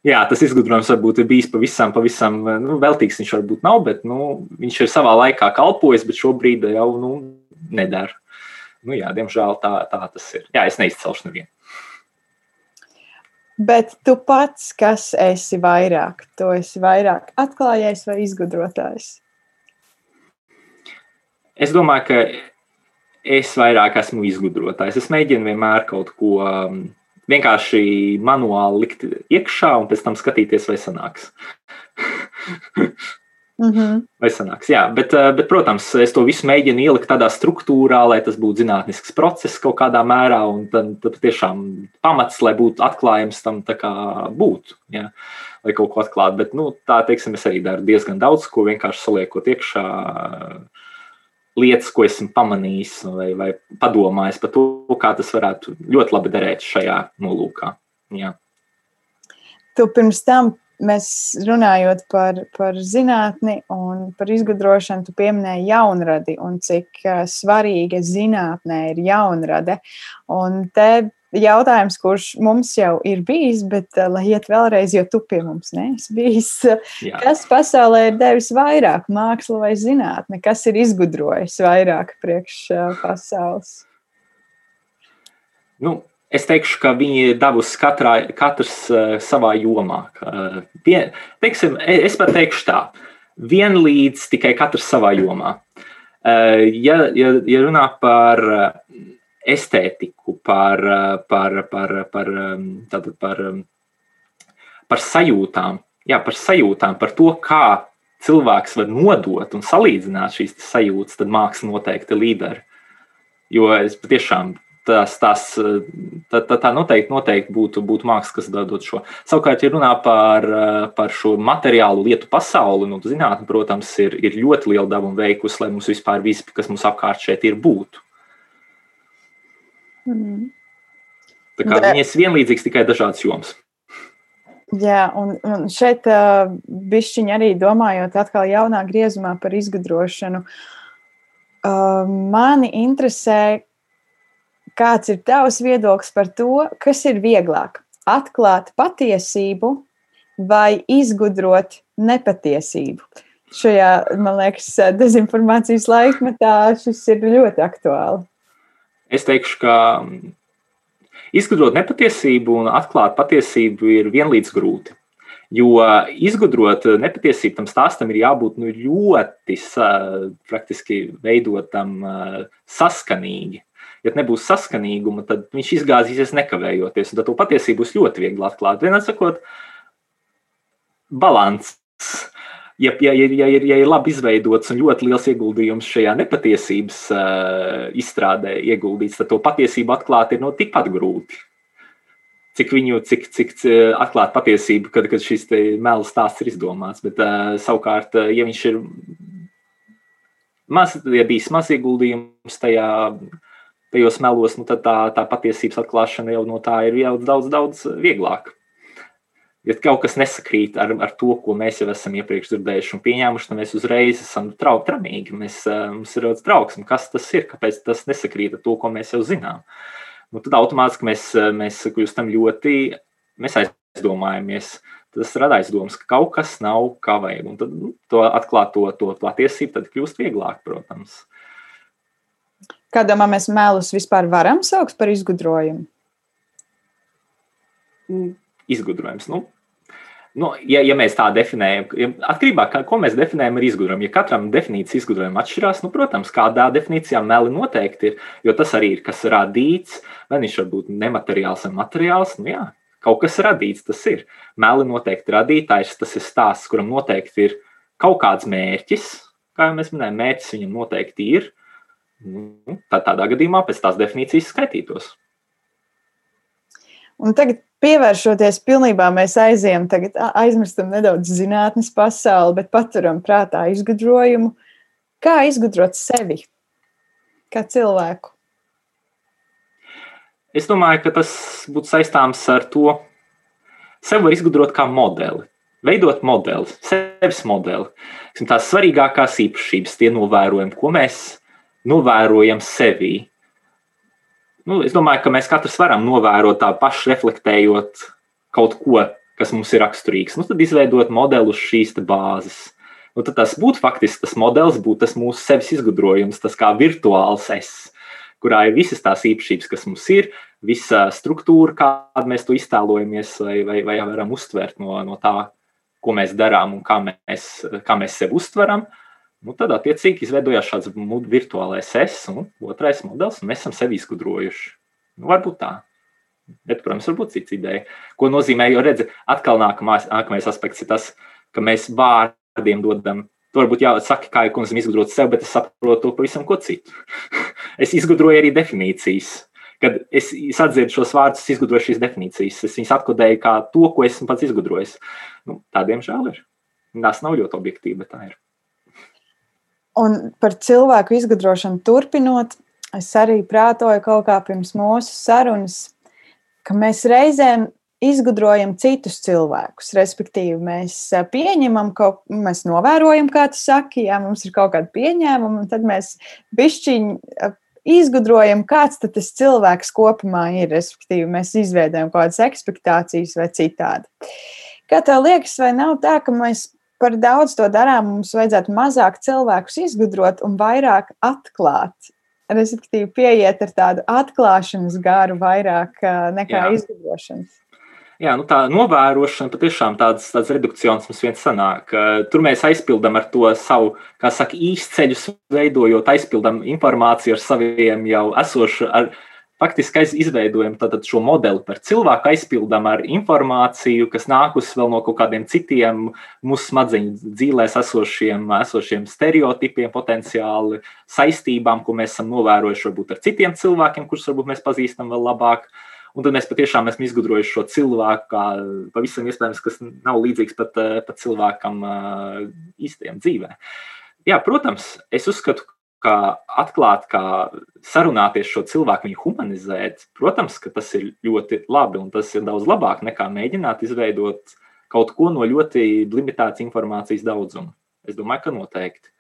Jā, tas izgudrojums varbūt ir bijis pavisam, pavisam nu, veltīgs. Viņš varbūt nav, bet nu, viņš ir savā laikā kalpojis, bet šobrīd jau nu, nedara. Nu, jā, diemžēl tā, tā tas ir. Jā, es neizcelšu nevienu. Bet tu pats, kas esi vairāk, tu esi vairāk atklājējs vai izgudrotājs? Es domāju, ka es vairāk esmu izgudrotājs. Es mēģinu vienmēr kaut ko um, vienkārši manuāli likt iekšā un pēc tam skatīties, vai sanāks. Mm -hmm. Vai sanāks? Jā, bet, uh, bet, protams, es to visu mēģinu ielikt tādā struktūrā, lai tas būtu zinātnisks process kaut kādā mērā, un tad, tad tiešām pamats, lai būtu atklājums tam būtu. Jā, lai kaut ko atklātu. Bet nu, tā, teiksim, es arī daru diezgan daudz, ko vienkārši saliekot iekšā lietas, ko esmu pamanījis vai, vai padomājis par to, kā tas varētu ļoti labi derēt šajā nolūkā. Jā. Tu pirms tam mēs runājot par, par zinātni un par izgudrošanu, tu pieminēji jaunradi un cik svarīga zinātnē ir jaunrade. Un te jautājums, kurš mums jau ir bijis, bet uh, lai iet vēlreiz, jo tu pie mums neesi bijis. Jā. Kas pasaulē ir devis vairāk, māksla vai zinātne? Kas ir izgudrojis vairāk priekš uh, pasaules? Nu, es teikšu, ka viņi ir devusi katrā, katrs uh, savā jomā. Uh, pie, teiksim, e, es pat teikšu tā, vienlīdz tikai katrs savā jomā. Uh, ja, ja, ja runā par uh, estētiku, par, par, par, par, tātad par, par sajūtām, jā, par sajūtām, par to, kā cilvēks var nodot un salīdzināt šīs sajūtas, tad māksla noteikti ir līderi. Jo es patiešām tās, tās, tā, tā, tā noteikti, noteikti būtu, būtu māksla, kas dod šo. Savukārt, ja runā par, par šo materiālu lietu pasauli, nu, zinātnē, protams, ir, ir ļoti liela devuma veikusi, lai mums vispār viss, kas mums apkārt šeit ir, būtu. Mm. Tā kā viņas vienlīdzīgas tikai dažādas jomas. Jā, un, un šeit uh, bišķiņi arī domājot atkal jaunā griezumā par izgudrošanu, uh, mani interesē, kāds ir tavs viedoklis par to, kas ir vieglāk - atklāt patiesību vai izgudrot nepatiesību. Šajā, man liekas, dezinformācijas laikmetā šis ir ļoti aktuāli. Es teikšu, ka izgudrot nepatiesību un atklāt patiesību ir vienlīdz grūti. Jo izgudrot nepatiesību tam stāstam ir jābūt nu, ļoti praktiski veidotam saskanīgi. Ja nebūs saskanīguma, tad viņš izgāzīsies nekavējoties, tad to patiesību būs ļoti viegli atklāt. Vienā sakot, balans ja, ja, ja, ja, ir, ja ir labi izveidots un ļoti liels ieguldījums šajā nepatiesības uh, izstrādē ieguldīts, tad to patiesību atklāt ir no tikpat grūti. Cik viņu, cik, cik atklāt patiesību, kad, kad šis melu stāsts ir izdomāts. Bet uh, savukārt, ja viņš ir maz, ja bijis maz ieguldījums tajā, tajos melos, nu, tad tā, tā patiesības atklāšana jau no tā ir jau daudz, daudz vieglāka ja kaut kas nesakrīt ar, ar to, ko mēs jau esam iepriekš dzirdējuši un pieņēmuši, tad mēs uzreiz esam trau, tramīgi. Mēs, eh, mums ir daudz trauksme, kas tas ir, kāpēc tas nesakrīt ar to, ko mēs jau zinām. Nu, tad automātiski mēs, eh, mēs kļūstam ļoti, mēs aizdomājamies. Tas rada aizdomas, ka kaut kas nav kā vajag. Un tad nu, to atklāt to, to patiesību, tad kļūst vieglāk, protams. Kādā mēs mēlus vispār varam saukt par izgudrojumu? mm, izgudrojums. Nu, nu, ja, ja mēs tā definējam, ja atkarībā no tā, ko mēs definējam ar izgudrojumu, ja katram definīcija izgudrojuma atšķirās, nu, protams, kādā definīcijā meli noteikti ir, jo tas arī ir kas radīts, vai viņš var būt nemateriāls vai materiāls. Nu, jā, kaut kas radīts, tas ir. Meli noteikti radītājs, tas ir stāsts, kuram noteikti ir kaut kāds mērķis, kā jau mēs minējām, mērķis viņam noteikti ir. Nu, tad tādā gadījumā pēc tās definīcijas skaitītos. Un tagad, pievēršoties pilnībā, mēs aizējām, aizmirstam nedaudz zinātnes pasauli, bet paturam prātā izgudrojumu. Kā izgudrot sevi, kā cilvēku? Es domāju, ka tas būtu saistāms ar to, ka sev var izgudrot kā modeli. Veidot modeli, sevis modeli. Tās svarīgākās īpašības, tie novērojumi, ko mēs novērojam sevī, nu, es domāju, ka mēs katrs varam novērot tā pašu reflektējot kaut ko, kas mums ir raksturīgs. Nu, tad izveidot modeli uz šīs bāzes. Nu, tad tas būtu faktiski tas modelis, būtu tas mūsu sevis izgudrojums, tas kā virtuāls es, kurā ir visas tās īpašības, kas mums ir, visa struktūra, kāda mēs to iztēlojamies, vai, vai, vai varam uztvert no, no tā, ko mēs darām un kā mēs, kā mēs sevi uztveram. Uh, Nu, tad, attiecīgi, izveidojās šāds virtuālais es un otrais modelis, un mēs esam sevi izgudrojuši. Nu, varbūt tā. Bet, protams, varbūt cits ideja. Ko nozīmē, jo redzi, atkal nākamais, nākamais aspekts ir tas, ka mēs vārdiem dodam. To varbūt jāsaka, kā jau esam izgudrojuši sev, bet es saprotu pavisam ko citu. es izgudroju arī definīcijas. Kad es atziedu šos vārdus, es izgudroju šīs definīcijas. Es viņas atkodēju kā to, ko esmu pats izgudrojis. Nu, tādiem žēl ir. Tas nav ļoti objektīvi, bet tā ir. Un par cilvēku izgudrošanu turpinot, es arī prātoju kaut kā pirms mūsu sarunas, ka mēs reizēm izgudrojam citus cilvēkus. Respektīvi, mēs pieņemam kaut mēs novērojam, kā tu saki, ja mums ir kaut kāda pieņēmuma, un tad mēs bišķiņi izgudrojam, kāds tas cilvēks kopumā ir. Respektīvi, mēs izveidojam kaut kādas expectācijas vai citādi. Kā tev liekas, vai nav tā, ka mēs par daudz to darām, mums vajadzētu mazāk cilvēkus izgudrot un vairāk atklāt. Respektīvi, pieiet ar tādu atklāšanas garu vairāk nekā Jā. izgudrošanas. Jā, nu tā novērošana patiešām tāds, tāds redukcions mums viens sanāk. Tur mēs aizpildām ar to savu, kā saka, īsceļus veidojot, aizpildām informāciju ar saviem jau esošu, ar, faktiski izveidojam šo modeli par cilvēku, aizpildām ar informāciju, kas nākus vēl no kaut kādiem citiem mūsu smadzeņu dzīvēs esošiem, esošiem stereotipiem, potenciāli saistībām, ko mēs esam novērojuši varbūt ar citiem cilvēkiem, kurus varbūt mēs pazīstam vēl labāk. Un tad mēs patiešām esam izgudrojuši šo cilvēku, kā pavisam iespējams, kas nav līdzīgs pat, pat cilvēkam īstajam dzīvē. Jā, protams, es uzskatu, kā atklāt, kā sarunāties šo cilvēku, viņu humanizēt, protams, ka tas ir ļoti labi un tas ir daudz labāk nekā mēģināt izveidot kaut ko no ļoti limitētas informācijas daudzuma. Es domāju, ka noteikti.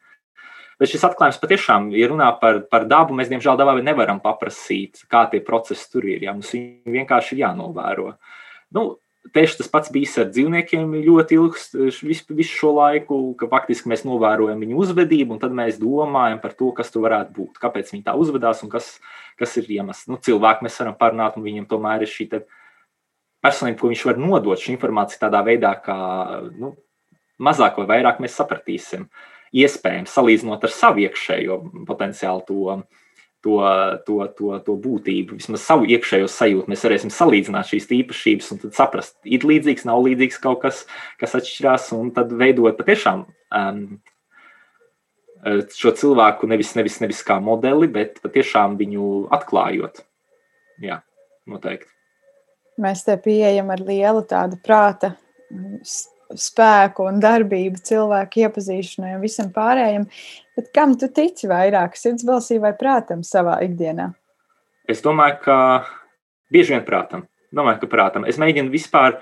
Bet šis atklājums patiešām, ja runā par, par dabu, mēs diemžēl dabā nevaram paprasīt, kā tie procesi tur ir. Jā, mums vienkārši ir jānovēro. Nu, Tieši tas pats bijis ar dzīvniekiem ļoti ilgs visu, visu šo laiku, ka faktiski mēs novērojam viņu uzvedību, un tad mēs domājam par to, kas tur varētu būt, kāpēc viņi tā uzvedās un kas, kas ir iemesls. Nu, cilvēku mēs varam parunāt, un viņam tomēr ir šī personība, ko viņš var nodot šo informāciju tādā veidā, kā nu, mazāk vai vairāk mēs sapratīsim. Iespējams, salīdzinot ar savu iekšējo potenciālu to to, to, to, to būtību, vismaz savu iekšējo sajūtu. Mēs varēsim salīdzināt šīs īpašības un saprast, ir līdzīgs, nav līdzīgs kaut kas, kas atšķirās, un tad veidot patiešām um, šo cilvēku nevis, nevis, nevis kā modeli, bet patiešām viņu atklājot. Jā, noteikti. Mēs te pieejam ar lielu tādu prāta spēku un darbību cilvēku iepazīšanai un visam pārējiem. Bet kam tu tici vairāk, sirdsbalsī vai prātam savā ikdienā? Es domāju, ka bieži vien prātam. Domāju, ka prātam. Es mēģinu vispār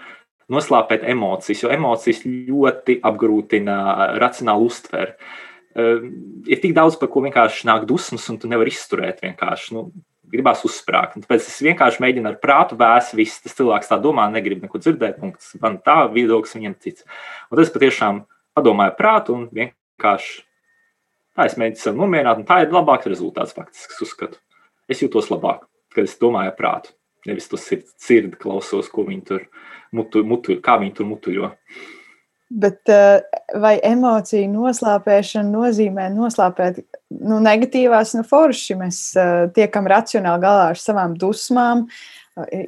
noslāpēt emocijas, jo emocijas ļoti apgrūtina racionālu uztveri. Uh, ir tik daudz, par ko vienkārši nāk dusmas, un tu nevari izturēt vienkārši. Nu, gribās uzsprāgt. Tāpēc es vienkārši mēģinu ar prātu vēst, viss tas cilvēks tā domā, negrib neko dzirdēt, punkts. Man tā viedoklis viņam cits. Un tas patiešām padomāju prātu un vienkārši tā es mēģinu sev nomierināt, un tā ir labāks rezultāts faktiski, uzskatu. Es jūtos labāk, kad es domāju prātu. nevis to sirdi klausos, ko viņi tur, mutu, mutu, kā viņi tur mutuļo. Bet vai emociju noslēpēšana nozīmē noslēpēt nu, negatīvās, nu, forši mēs tiekam racionāli galā ar savām dusmām,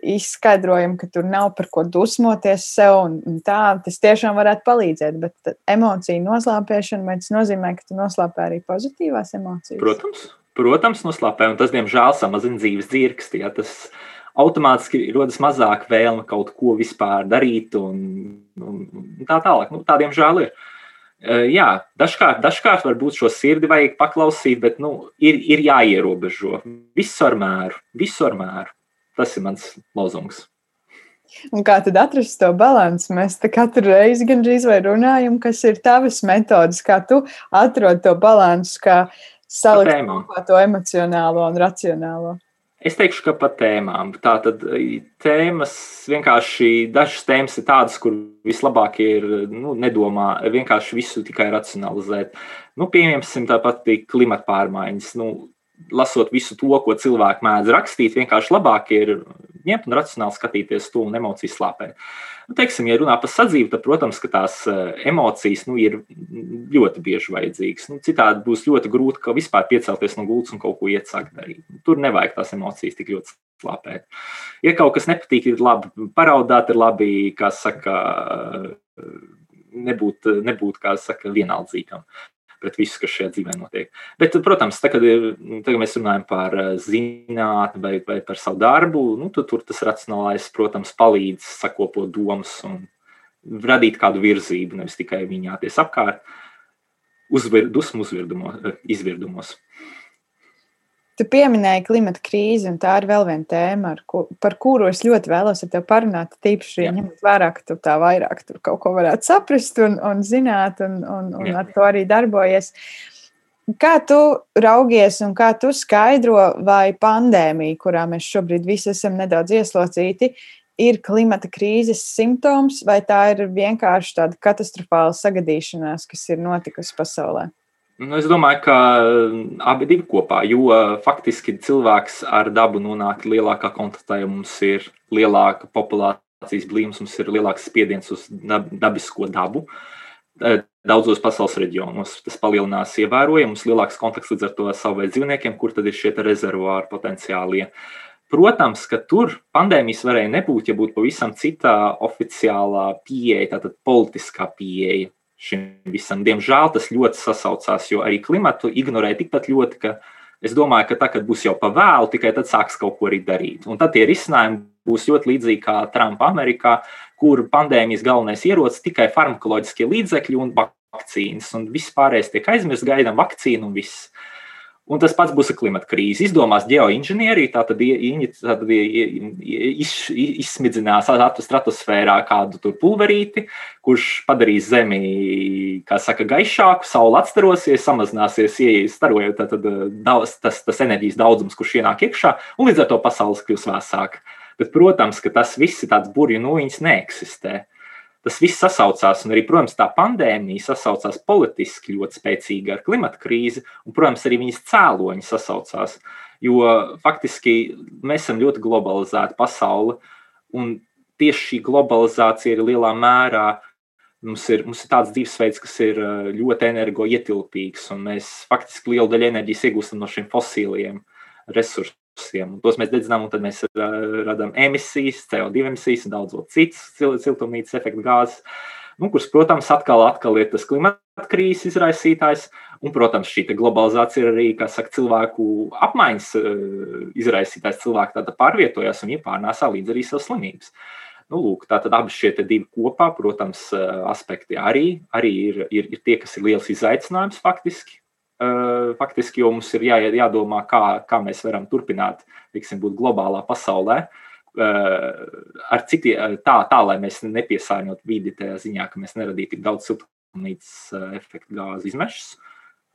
izskaidrojam, ka tur nav par ko dusmoties sev, un tā tas tiešām varētu palīdzēt. Bet emociju noslēpēšana, vai tas nozīmē, ka tu noslēpē arī pozitīvās emocijas? Protams, protams, noslēpē, un tas, diemžēl, samazina dzīves dzirksti. Ja, tas automātiski rodas mazāk vēlme kaut ko vispār darīt, un, un tā tālāk. Nu, tā, diemžēl, ir. Jā, dažkārt, dažkārt varbūt šo sirdi vajag paklausīt, bet nu, ir, ir jāierobežo. Visu ar mēru, visu ar mēru. Tas ir mans lozungs. Un kā tad atrast to līdzsvaru? Mēs katru reizi gandrīz vai runājam, kas ir tavas metodes, kā tu atrod to līdzsvaru, kā salikt to emocionālo un racionālo. Es teikšu, ka pa tēmām. Tātad tēmas vienkārši dažas tēmas ir tādas, kur vislabāk ir nu, nedomā, vienkārši visu tikai racionalizēt. Nu, piemēram, tāpat klimata pārmaiņas. Nu, lasot visu to, ko cilvēki mēdz rakstīt, vienkārši labāk ir ņemt un racionāli skatīties to un emocijas slāpēt. Nu, teiksim, ja runā par sadzīvi, tad, protams, ka tās eh, emocijas nu, ir ļoti bieži vajadzīgas. Nu, citādi būs ļoti grūti ka vispār piecelties no gultas un kaut ko iet sākt darīt. Tur nevajag tās emocijas tik ļoti slāpēt. Ja kaut kas nepatīk, ir labi paraudāt, ir labi, kā saka, nebūt, nebūt kā saka, vienaldzīgam pret visu, kas šajā dzīvē notiek. Bet, protams, tā, kad, tagad mēs runājam par eh, zinātnē vai, vai par savu darbu, nu, tu, tur tas racionālais, protams, palīdz sakopot domas un radīt kādu virzību, nevis tikai viņāties apkārt, uzvir, dusmu uzvirdumos, izvirdumos. Tu pieminēji klimata krīzi, un tā ir vēl viena tēma, ko, par kuru es ļoti vēlos ar tevi parunāt. Tīpaši, ja ņemot vērā, ka tu tā vairāk tur kaut ko varētu saprast un, un zināt, un, un, un ar to arī darbojies. Kā tu raugies un kā tu skaidro, vai pandēmija, kurā mēs šobrīd visi esam nedaudz ieslocīti, ir klimata krīzes simptoms, vai tā ir vienkārši tāda katastrofāla sagadīšanās, kas ir notikusi pasaulē? Nu, es domāju, ka mm, abi divi kopā, jo faktiski cilvēks ar dabu nonāk lielākā kontaktā, ja mums ir lielāka populācijas blīvums, mums ir lielāks spiediens uz dabisko dabu. E, daudzos pasaules reģionos tas palielinās ievērojami, mums ir lielāks kontakts līdz ar to saviem dzīvniekiem, kur tad ir šie rezervuāri potenciālie. Protams, ka tur pandēmijas varēja nebūt, ja būtu pavisam cita oficiālā pieeja, tātad politiskā pieeja šim visam. Diemžēl tas ļoti sasaucās, jo arī klimatu ignorē tikpat ļoti, ka es domāju, ka tā, kad būs jau pa vēlu, tikai tad sāks kaut ko arī darīt. Un tad tie risinājumi būs ļoti līdzīgi kā Trumpa Amerikā, kur pandēmijas galvenais ierocis tikai farmakoloģiskie līdzekļi un vakcīnas, un viss pārējais tiek aizmirsts, gaidām vakcīnu un viss. Un tas pats būs ar klimata krīzi. Izdomās geoinženierija, tā tad, tad iz, izsmidzinās stratosfērā kādu pulverīti, kurš padarīs Zemi, kā saka, gaišāku, saule atstarosies, samazināsies, starojot tad, daudz, tas, tas enerģijas daudzums, kurš ienāk iekšā, un līdz ar to pasaules kļūs vēsāka. Bet, protams, ka tas viss ir tāds burbuļu nūjiņš, neeksistē tas viss sasaucās, un arī, protams, tā pandēmija sasaucās politiski ļoti spēcīgi ar klimata krīzi, un, protams, arī viņas cēloņi sasaucās. Jo faktiski mēs esam ļoti globalizēta pasaule, un tieši šī globalizācija ir lielā mērā. Mums ir, mums ir tāds dzīvesveids, kas ir eh, ļoti energoietilpīgs, un mēs faktiski lielu daļu enerģijas iegūstam no šiem fosiliem resursiem resursiem. Tos mēs dedzinām, un tad mēs radām emisijas, CO2 emisijas un daudz citas siltumnīcas efekta gāzes. Nu, kuras, protams, atkal, atkal ir tas klimata krīzes izraisītājs, un, protams, šī globalizācija ir arī saka, cilvēku apmaiņas izraisītājs. Cilvēki tāda pārvietojās un iepārnēsā līdz arī savas slimības. Nu, lūk, tātad abi šie divi kopā, protams, aspekti arī, arī ir, ir, ir tie, kas ir liels izaicinājums faktiski faktiski jau mums ir jā, jādomā, kā, kā mēs varam turpināt, teiksim, būt globālā pasaulē. Ar citi, tā, tā, lai mēs nepiesārņotu vidi tajā ziņā, ka mēs neradītu tik daudz siltumnīcas efekta gāzu izmešus.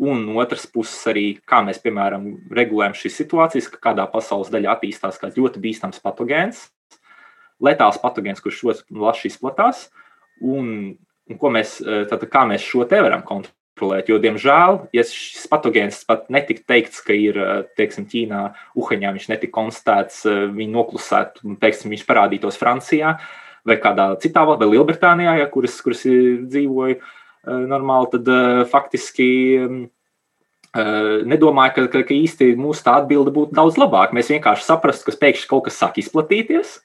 Un no otras puses, arī kā mēs, piemēram, regulējam šīs situācijas, ka kādā pasaules daļā attīstās kāds ļoti bīstams patogēns, letāls patogēns, kurš ļoti plaši izplatās, un, un ko mēs, tātad, kā mēs šo te varam kontrolēt kontrolēt. Jo, diemžēl, ja šis patogēns pat netika teikts, ka ir teiksim, Ķīnā, Uhaņā, viņš netika konstatēts, viņi noklusētu, un teiksim, viņš parādītos Francijā vai kādā citā valstī, vai Lielbritānijā, ja, kuras, kuras dzīvoja normāli, tad faktiski nedomāju, ka, ka, ka īsti mūsu tā atbilde būtu daudz labāka. Mēs vienkārši saprastu, ka pēkšņi kaut kas sāk izplatīties.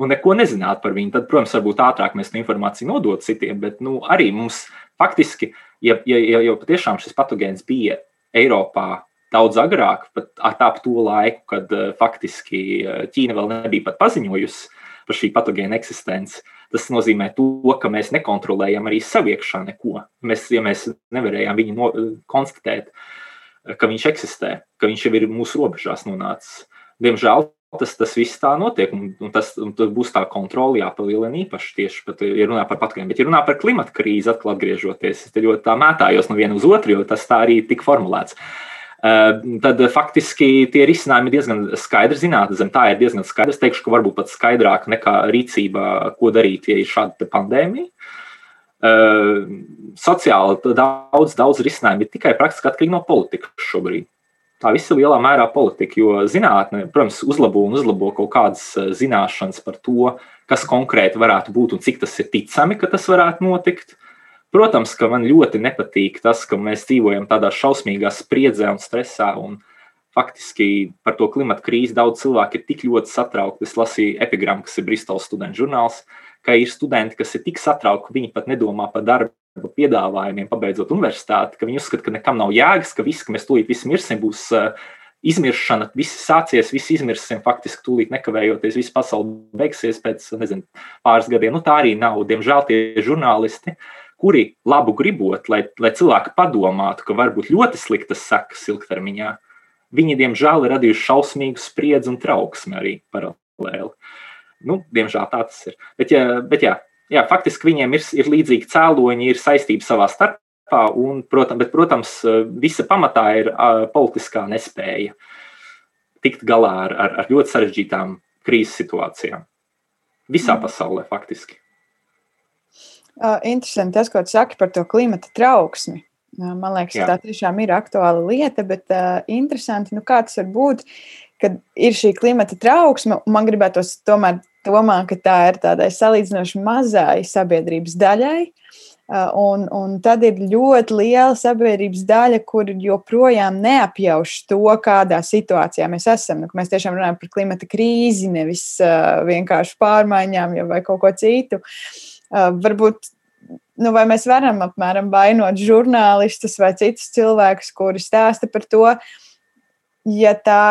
Un neko nezināt par viņu. Tad, protams, varbūt ātrāk mēs informāciju nodot citiem, bet nu, arī mums faktiski uh, ja, ja, ja jau patiešām šis patogēns bija Eiropā daudz agrāk, pat ap to laiku, kad uh, faktiski uh, Ķīna vēl nebija pat paziņojusi par šī patogēna eksistenci. Tas nozīmē, to, ka mēs nekontrolējam arī savu iekšā neko. Mēs, ja mēs nevarējām viņu no, konstatēt, ka viņš eksistē, ka viņš jau ir mūsu robežās nonācis. Diemžēl tas, tas viss tā notiek. Un, un tas un būs tā kontrole jāpalielina īpaši tieši pat, ja runā par patogēnu. Bet, ja runā par klimata krīzi, atkal atgriežoties, es ļoti tā mētājos no viena uz otru, jo tas tā arī tika formulēts. Tad faktiski tie risinājumi ir diezgan skaidri. Zinātnē tā ir diezgan skaidrs. Es teikšu, ka varbūt pat skaidrāk nekā rīcībā, ko darīt, ja ir šāda pandēmija. Sociāli daudz, daudz risinājumu ir tikai praktiski atkarīgi no politikas šobrīd tā viss ir lielā mērā politika, jo zinātnē, protams, uzlabo un uzlabo kaut kādas eh, zināšanas par to, kas konkrēti varētu būt un cik tas ir ticami, ka tas varētu notikt. Protams, ka man ļoti nepatīk tas, ka mēs dzīvojam tādā šausmīgā spriedzē un stresā. Un faktiski par to klimatu krīzi daudz cilvēku ir tik ļoti satraukti. Es lasīju epigrammu, kas ir Bristolas studentu žurnāls, ka ir studenti, kas ir tik satraukti, ka viņi pat nedomā par darbu piedāvājumiem, pabeidzot universitāti, ka viņi uzskata, ka nekam nav jēgas, ka viss, ka mēs tūlīt visi mirsim, būs uh, izmiršana, viss sācies, viss izmirsim, faktiski tūlīt nekavējoties, viss pasaule beigsies pēc nezinu, pāris gadiem. Nu, tā arī nav. Diemžēl tie žurnālisti, kuri labu gribot, lai, lai cilvēki padomātu, ka var būt ļoti sliktas sekas ilgtermiņā, viņi, diemžēl, ir radījuši šausmīgu spriedzi un trauksmi arī paralēli. Nu, diemžēl tā tas ir. Bet, ja, bet jā, jā, faktiski viņiem ir, ir līdzīgi cēloņi, ir saistība savā starpā, un, protams, bet, protams, visa pamatā ir politiskā nespēja tikt galā ar, ar, ar ļoti sarežģītām krīzes situācijām. Visā mm. pasaulē, faktiski. Interesanti tas, ko tu saki par to klimata trauksmi. Man liekas, Jā. tā tiešām ir aktuāla lieta, bet uh, interesanti, nu, kā tas var būt, kad ir šī klimata trauksme, man gribētos tomēr domā, ka tā ir tādai salīdzinoši mazai sabiedrības daļai. Un, un tad ir ļoti liela sabiedrības daļa, kur joprojām neapjauš to, kādā situācijā mēs esam. Nu, mēs tiešām runājam par klimata krīzi, nevis uh, vienkārši pārmaiņām vai kaut ko citu. Uh, varbūt nu, vai mēs varam apmēram vainot žurnālistus vai citus cilvēkus, kuri stāsta par to, ja tā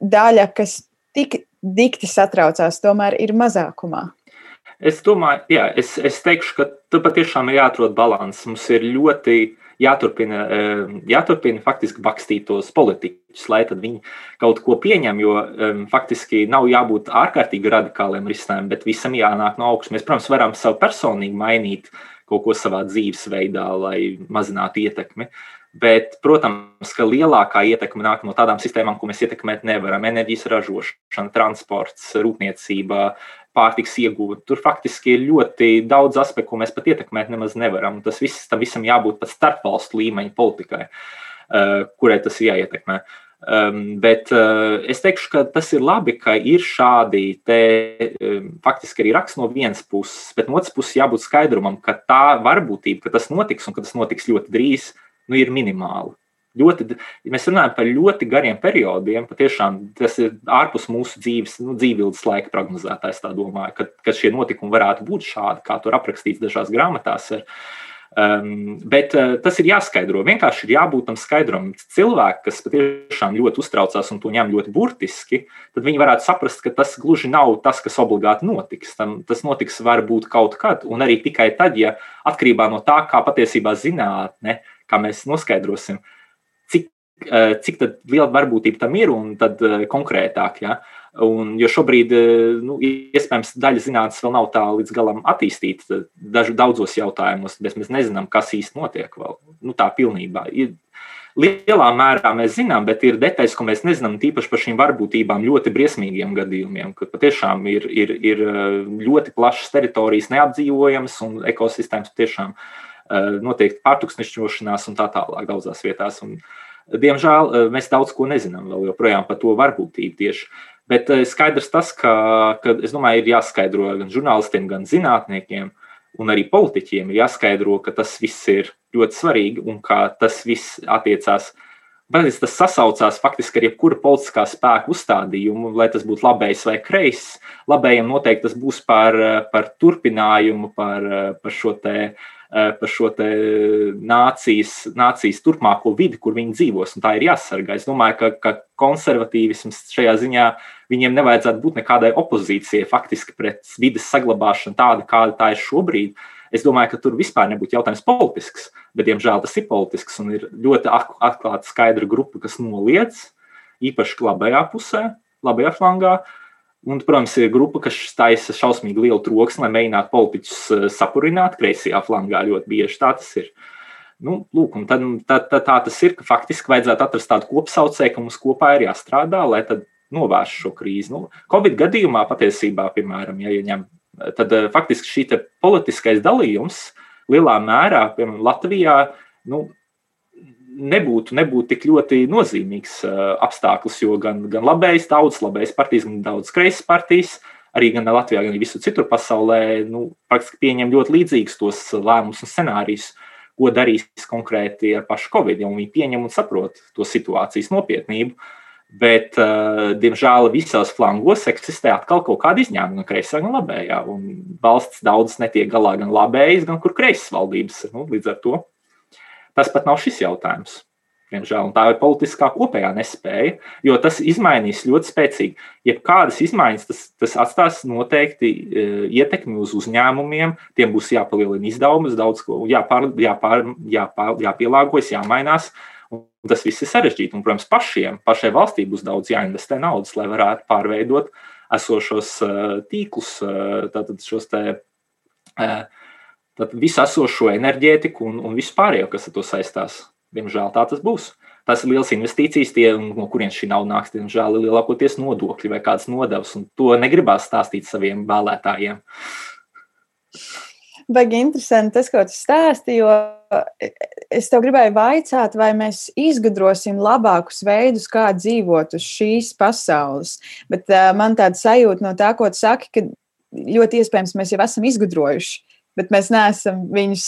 daļa, kas tik dikti satraucās, tomēr ir mazākumā? Es domāju, jā, es, es teikšu, ka tur patiešām ir jāatrod līdzsvars. Mums ir ļoti jāturpina, eh, jāturpina faktiski bakstīt tos politiķus, lai viņi kaut ko pieņem, jo um, faktiski nav jābūt ārkārtīgi radikāliem risinājumiem, bet visam jānāk no augšas. Mēs, protams, varam savu personīgi mainīt kaut ko savā dzīvesveidā, lai mazinātu ietekmi. Bet, protams, ka lielākā ietekme nāk no tādām sistēmām, ko mēs ietekmēt nevaram. Enerģijas ražošana, transports, rūpniecība, pārtiks iegūta. Tur faktiski ir ļoti daudz aspektu, ko mēs pat ietekmēt nemaz nevaram. Tas viss, tam visam jābūt pat starpvalstu līmeņa politikai, eh, kurai tas ir jāietekmē. Um, bet uh, es teikšu, ka tas ir labi, ka ir šādi te, um, faktiski arī raksts no vienas puses, bet no otras puses jābūt skaidrumam, ka tā varbūtība, ka tas notiks un ka tas notiks ļoti drīz, nu, ir minimāli. Ļoti, ja mēs runājam par ļoti gariem periodiem, patiešām tas ir ārpus mūsu dzīves, nu, dzīves laika prognozētājs. Tā domāju, ka, ka šie notikumi varētu būt šādi, kā tur aprakstīts dažās grāmatās. Ir. Um, bet uh, tas ir jāskaidro. Vienkārši ir jābūt tam skaidrumam. Cilvēki, kas patiešām ļoti uztraucās un to ņem ļoti burtiski, tad viņi varētu saprast, ka tas gluži nav tas, kas obligāti notiks. Tam, tas notiks varbūt kaut kad, un arī tikai tad, ja atkarībā no tā, kā patiesībā zinātne kā mēs noskaidrosim, cik, eh, cik liela varbūtība tam ir un tad eh, konkrētāk. Ja? Un, jo šobrīd, eh, nu, iespējams, daļa zinātnes vēl nav tā līdz galam attīstīta dažu, daudzos jautājumos, mēs nezinām, kas īstenībā notiek vēl. Nu, tā pilnībā. Ir, lielā mērā mēs zinām, bet ir detaļas, ko mēs nezinām, tīpaši par šīm varbūtībām, ļoti briesmīgiem gadījumiem, kad patiešām ir, ir, ir ļoti plašas teritorijas neapdzīvojamas un ekosistēmas patiešām notiek pārtuksnešņošanās un tā tālāk daudzās vietās. Un, diemžēl mēs daudz ko nezinām vēl joprojām par to varbūtību tieši. Bet skaidrs tas, ka, ka domāju, ir jāskaidro gan žurnālistiem, gan zinātniekiem, un arī politiķiem ir jāskaidro, ka tas viss ir ļoti svarīgi un ka tas viss attiecās Bet tas sasaucās faktiski ar jebkuru politiskā spēka uzstādījumu, lai tas būtu labējs vai kreiss. Labējiem noteikti tas būs par, par turpinājumu, par, par šo te, par šo nācijas, nācijas turpmāko vidi, kur viņi dzīvos. Tā ir jāsargā. Es domāju, ka, ka konservatīvisms šajā ziņā viņiem nevajadzētu būt nekādai opozīcijai faktiski pret vidas saglabāšanu tādu, kāda tā ir šobrīd. Es domāju, ka tur vispār nebūtu jautājums politisks, bet, diemžēl, tas ir politisks un ir ļoti atklāta, skaidra grupa, kas noliedz, īpaši labajā pusē, labajā flangā. Un, protams, ir grupa, kas taisa šausmīgi lielu troksni, lai mēģinātu politiķus eh, sapurināt. Kreisajā flangā ļoti bieži tā tas ir. Nu, lūk, tad, tad, tad tā tas ir, ka faktiski vajadzētu atrast tādu kopsaucēju, ka mums kopā ir jāstrādā, lai novērstu šo krīzi. Nu, Covid gadījumā patiesībā, piemēram, ja ieņem tad eh, faktiski šī politiskais dalījums lielā mērā, piemēram, Latvijā, nu, nebūtu, nebūtu tik ļoti nozīmīgs uh, apstākļus, jo gan, gan labējs tautas, labējs partijas, gan daudz kreisas partijas, arī gan Latvijā, gan visur citur pasaulē, nu, praktiski pieņem ļoti līdzīgus tos lēmumus un scenārijus, ko darīs konkrēti ar pašu Covid, jo viņi pieņem un saprot to situācijas nopietnību. Bet, uh, diemžēl, visās flangos eksistē atkal kaut kāda izņēmuma, gan kreisā, gan labējā. Un valsts daudzas netiek galā gan labējas, gan kur kreisas valdības. Nu, līdz ar to tas pat nav šis jautājums. Diemžēl, tā ir politiskā kopējā nespēja, jo tas izmainīs ļoti spēcīgi. Jebkādas izmaiņas tas, tas atstās noteikti uh, ietekmi uz uzņēmumiem, tiem būs jāpalielina izdevumi, daudz ko jāpār, jāpār, jāpār, jāpielāgojas, jāmainās. Un tas viss ir sarežģīti. Un, protams, pašiem, pašai valstī būs daudz jāinvestē naudas, lai varētu pārveidot esošos uh, tīklus, uh, tātad šos te. Uh, visu esošo enerģētiku un, un visu pārējo, kas ar to saistās. Diemžēl tā tas būs. Tas ir liels investīcijas, tie, no kurienes šī nauda nāks. Diemžēl ir lielākoties nodokļi vai kādas nodevas, to negribās stāstīt saviem vēlētājiem. Baigi interesanti tas, ko tu stāsti, jo es tev gribēju vaicāt, vai mēs izgudrosim labākus veidus, kā dzīvot uz šīs pasaules. Bet uh, man tāda sajūta no tā, ko tu saki, ka ļoti iespējams mēs jau esam izgudrojuši. Bet mēs neesam viņus,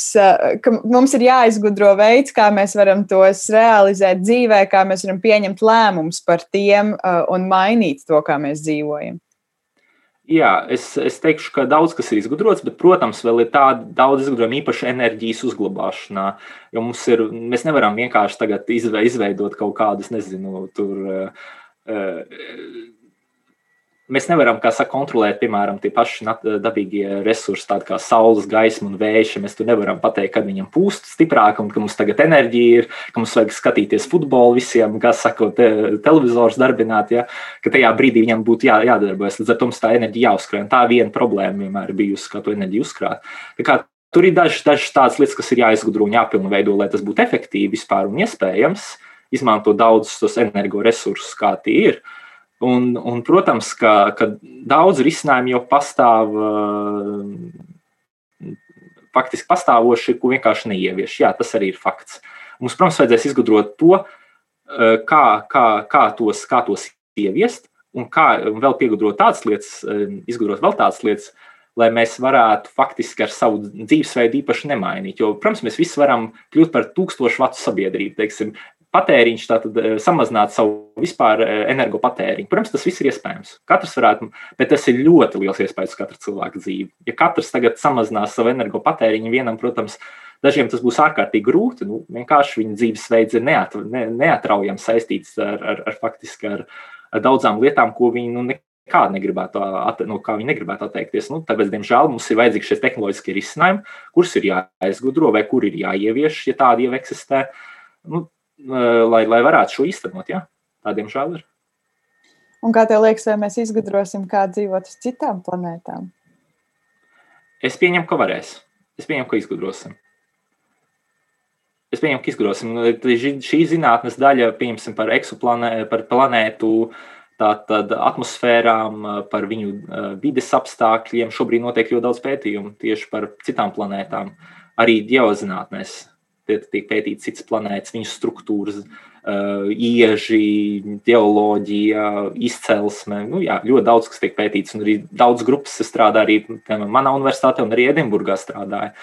ka mums ir jāizgudro veids, kā mēs varam tos realizēt dzīvē, kā mēs varam pieņemt lēmumus par tiem un mainīt to, kā mēs dzīvojam. Jā, es, es teikšu, ka daudz kas ir izgudrots, bet, protams, vēl ir tāda daudz izgudrojuma īpaši enerģijas uzglabāšanā. Jo mums ir, mēs nevaram vienkārši tagad izveidot kaut kādus, nezinu, tur. Uh, Mēs nevaram, saka, kontrolēt, piemēram, tie paši dabīgie resursi, tādi kā saules, gaisma un vējš. Mēs tur nevaram pateikt, kad viņam pūst stiprāk, un ka mums tagad enerģija ir, ka mums vajag skatīties futbolu visiem, kā saka, te, televizors darbināt, ja, ka tajā brīdī viņam būtu jā, jādarbojas. Līdz ar to mums tā enerģija jāuzkrāj. Tā viena problēma vienmēr bijusi, kā to enerģiju uzkrāt. Tur ir dažas daž tādas lietas, kas ir jāizgudro un jāpilnveido, lai tas būtu efektīvi vispār un iespējams izmantot daudzus tos energoresursus, kā tie ir. Uh, Un, un, protams, ka, ka daudz risinājumu jau pastāv, eh, faktiski pastāvoši, ko vienkārši neievieš. Jā, tas arī ir fakts. Mums, protams, vajadzēs izgudrot to, eh, kā, kā, kā, tos, kā tos ieviest, un kā vēl piegudrot tādas lietas, eh, izgudrot vēl tādas lietas, lai mēs varētu faktiski ar savu dzīvesveidu īpaši nemainīt. Jo, protams, mēs visi varam kļūt par tūkstošu vatu sabiedrību. Teiksim, patēriņš, tātad eh, samazināt savu vispār eh, energopatēriņu. Protams, tas viss ir iespējams. Katrs varētu, bet tas ir ļoti liels iespējas uz katra cilvēka dzīvi. Ja katrs tagad samazinās savu energopatēriņu, vienam, protams, dažiem tas būs ārkārtīgi grūti. Nu, vienkārši viņa dzīvesveids ir neat, ne, neatraujami saistīts ar, ar, ar, faktiski ar, ar daudzām lietām, ko viņi nu, kā negribētu, no kā viņi negribētu atteikties. Nu, tāpēc, diemžēl, mums ir vajadzīgi šie tehnoloģiskie risinājumi, kurus ir jāizgudro vai kur ir jāievieš, ja tādi jau eksistē. Nu, lai, lai varētu šo īstenot. Ja? Tā, diemžēl, ir. Un kā tev liekas, vai mēs izgudrosim, kā dzīvot uz citām planētām? Es pieņemu, ka varēs. Es pieņemu, ka izgudrosim. Es pieņemu, ka izgudrosim. Šī zinātnes daļa, piemēram, par eksoplanētu, par planētu, tātad atmosfērām, par viņu vides apstākļiem. Šobrīd notiek ļoti daudz pētījumu tieši par citām planētām. arī geozinātnēs tiek pētīts citas planētas, viņu struktūras, ieži, geoloģija, izcelsme. Nu, jā, ļoti daudz kas tiek pētīts, un arī daudz grupas strādā arī manā universitātē, un arī Edinburgā strādāja,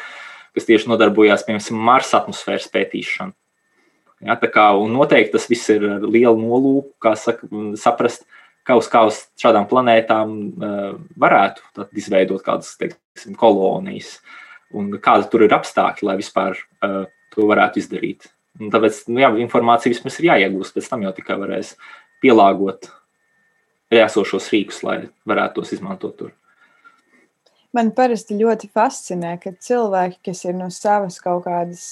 kas tieši nodarbojās piemēram Marsa atmosfēras pētīšanu. Ja, kā, noteikti tas viss ir ar lielu nolūku, kā saka, saprast, kā uz, kā uz šādām planētām uh, varētu izveidot kādas teiksim, kolonijas, un kāda tur ir apstākļi, lai vispār uh, to varētu izdarīt. Un tāpēc nu, jā, informācija vismaz ir jāiegūst, pēc tam jau tikai varēs pielāgot esošos rīkus, lai varētu tos izmantot tur. Man parasti ļoti fascinē, ka cilvēki, kas ir no savas kaut kādas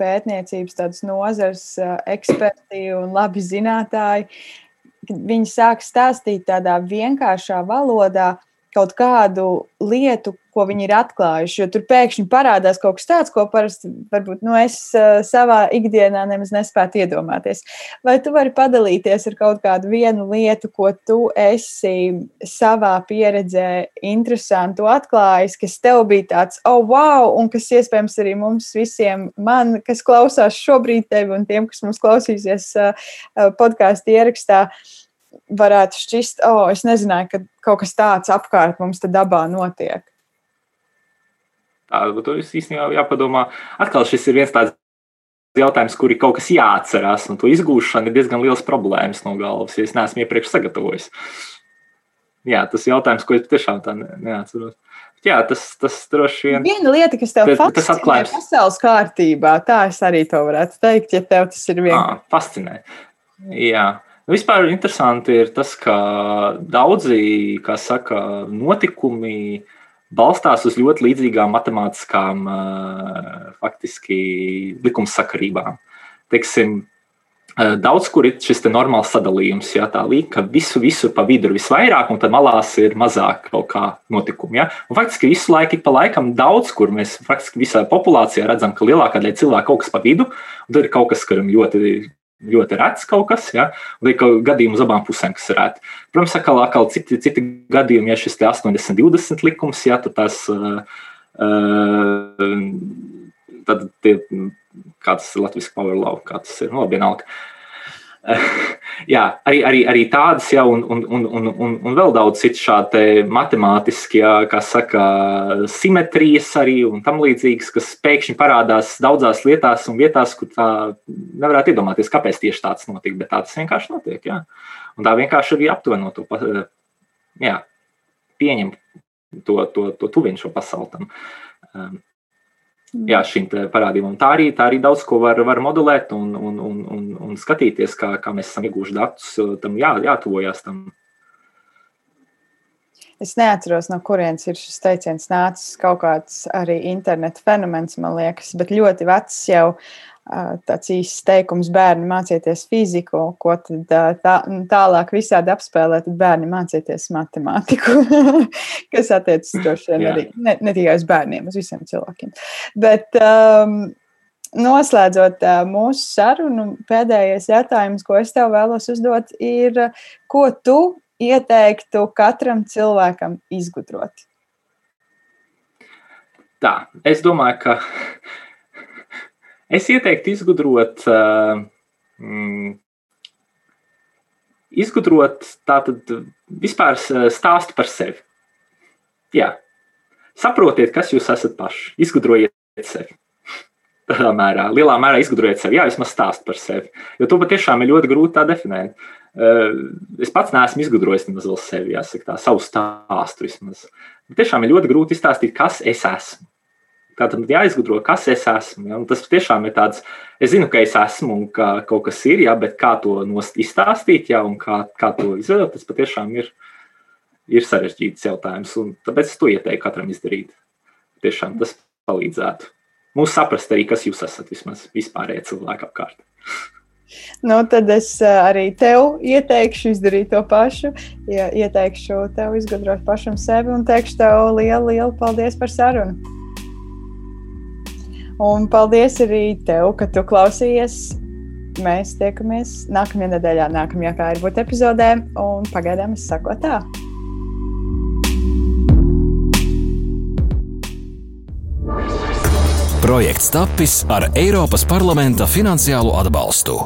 pētniecības, tādas nozares eksperti un labi zinātāji, viņi sāk stāstīt tādā vienkāršā valodā kaut kādu lietu, ko viņi ir atklājuši. Jo tur pēkšņi parādās kaut kas tāds, ko parasti varbūt nu, es uh, savā ikdienā nemaz nespētu iedomāties. Vai tu vari padalīties ar kaut kādu vienu lietu, ko tu esi savā pieredzē interesantu atklājis, kas tev bija tāds, oh, wow, un kas iespējams arī mums visiem, man, kas klausās šobrīd tevi un tiem, kas mums klausīsies uh, podkāstu ierakstā. Varētu šķist, oh, es nezināju, ka kaut kas tāds apkārt mums te dabā notiek. Par to īstenībā jāpadomā. Atkal šis ir viens tāds jautājums, kur ir kaut kas jāatcerās, un to izgūšana ir diezgan liels problēmas no galvas, ja es neesmu iepriekš sagatavojis. Jā, tas ir jautājums, ko es tiešām tā neatceros. Jā, tas, tas droši vien. Viena lieta, kas tev fascinē, tas atklājums. pasaules kārtībā, tā es arī to varētu teikt, ja tev tas ir vienkārši. Fascinē. Jā. Vispār interesanti ir tas, ka daudzi, saka, notikumi balstās uz ļoti līdzīgām matemātiskām, faktiski likumsakarībām. Teiksim, Daudz kur ir šis normāls sadalījums, ja tā līnija, ka visu, visur pa vidu ir visvairāk, un tad malās ir mazāk kaut kā notikumu. Ja? Un faktiski visu laiku, pa laikam, daudz kur mēs faktiski visā populācijā redzam, ka lielākā daļa cilvēku kaut kas pa vidu, un tad ir kaut kas, kuram ļoti ļoti rets kaut kas, ja, ir gadījumi uz abām pusēm, kas ir reti. Protams, atkal, atkal citi, citi gadījumi, ja šis 80-20 likums, ja, tas, uh, uh, tad tie, kāds ir Latvijas power law, kā tas ir, nu, vienalga. jā, arī, arī, arī tādas, jā, un, un, un, un, un, vēl daudz citu šādu matemātisku, kā saka, simetrijas arī un tam līdzīgas, kas pēkšņi parādās daudzās lietās un vietās, kur tā nevarētu iedomāties, kāpēc tieši tāds notiek, bet tā tas vienkārši notiek. Jā. Un tā vienkārši arī aptuveno to jā, pieņem to, to, to tuviņu šo pasauli tam. Um, jā, šim parādībam. Tā arī, tā arī daudz ko var, var modelēt un, un, un, un, un skatīties, kā, kā mēs esam iegūši datus. Tam jā, jātuvojas tam. Es neatceros, no kurienes ir šis teiciens nācis. Kaut kāds arī interneta fenomens, man liekas, bet ļoti vecs jau tāds īsts teikums, bērni mācieties fiziku, ko tad tā, tālāk visādi apspēlēt, tad bērni mācieties matemātiku, kas attiecas droši vien arī ne, ne tikai uz bērniem, uz visiem cilvēkiem. Bet um, noslēdzot mūsu sarunu, pēdējais jautājums, ko es tev vēlos uzdot, ir, ko tu ieteiktu katram cilvēkam izgudrot? Tā, es domāju, ka Es ieteiktu izgudrot, uh, mm, izgudrot tātad vispār stāstu par sevi. Jā. Saprotiet, kas jūs esat paši. Izgudrojiet sevi. Tādā mērā, lielā mērā izgudrojiet sevi. Jā, vismaz stāst par sevi. Jo to patiešām ir ļoti grūti tā definēt. Es pats neesmu izgudrojis nemaz vēl sevi, jāsaka, tā savu stāstu vismaz. Bet tiešām ir ļoti grūti izstāstīt, kas es esmu. Tātad jāizgudro, kas es esmu. Ja? Un tas tiešām ir tāds, es zinu, ka es esmu un ka kaut kas ir, ja? bet kā to izstāstīt, ja? un kā, kā to izveidot, tas patiešām ir, ir sarežģīts jautājums. Un tāpēc es to ieteiktu katram izdarīt. Tiešām tas palīdzētu. Mums saprast arī, kas jūs esat vismaz vispārējie cilvēki apkārt. Nu, tad es eh, arī tev ieteikšu izdarīt to pašu. Ieteikšu tev izgudrot pašam sevi un teikšu tev lielu, lielu paldies par sarunu. Un paldies arī tev, ka tu klausījies. Mēs tiekamies nākamajā nedēļā, nākamajā kā ir būt epizodē, un pagaidām es saku tā. Projekts tapis ar Eiropas parlamenta finansiālo atbalstu.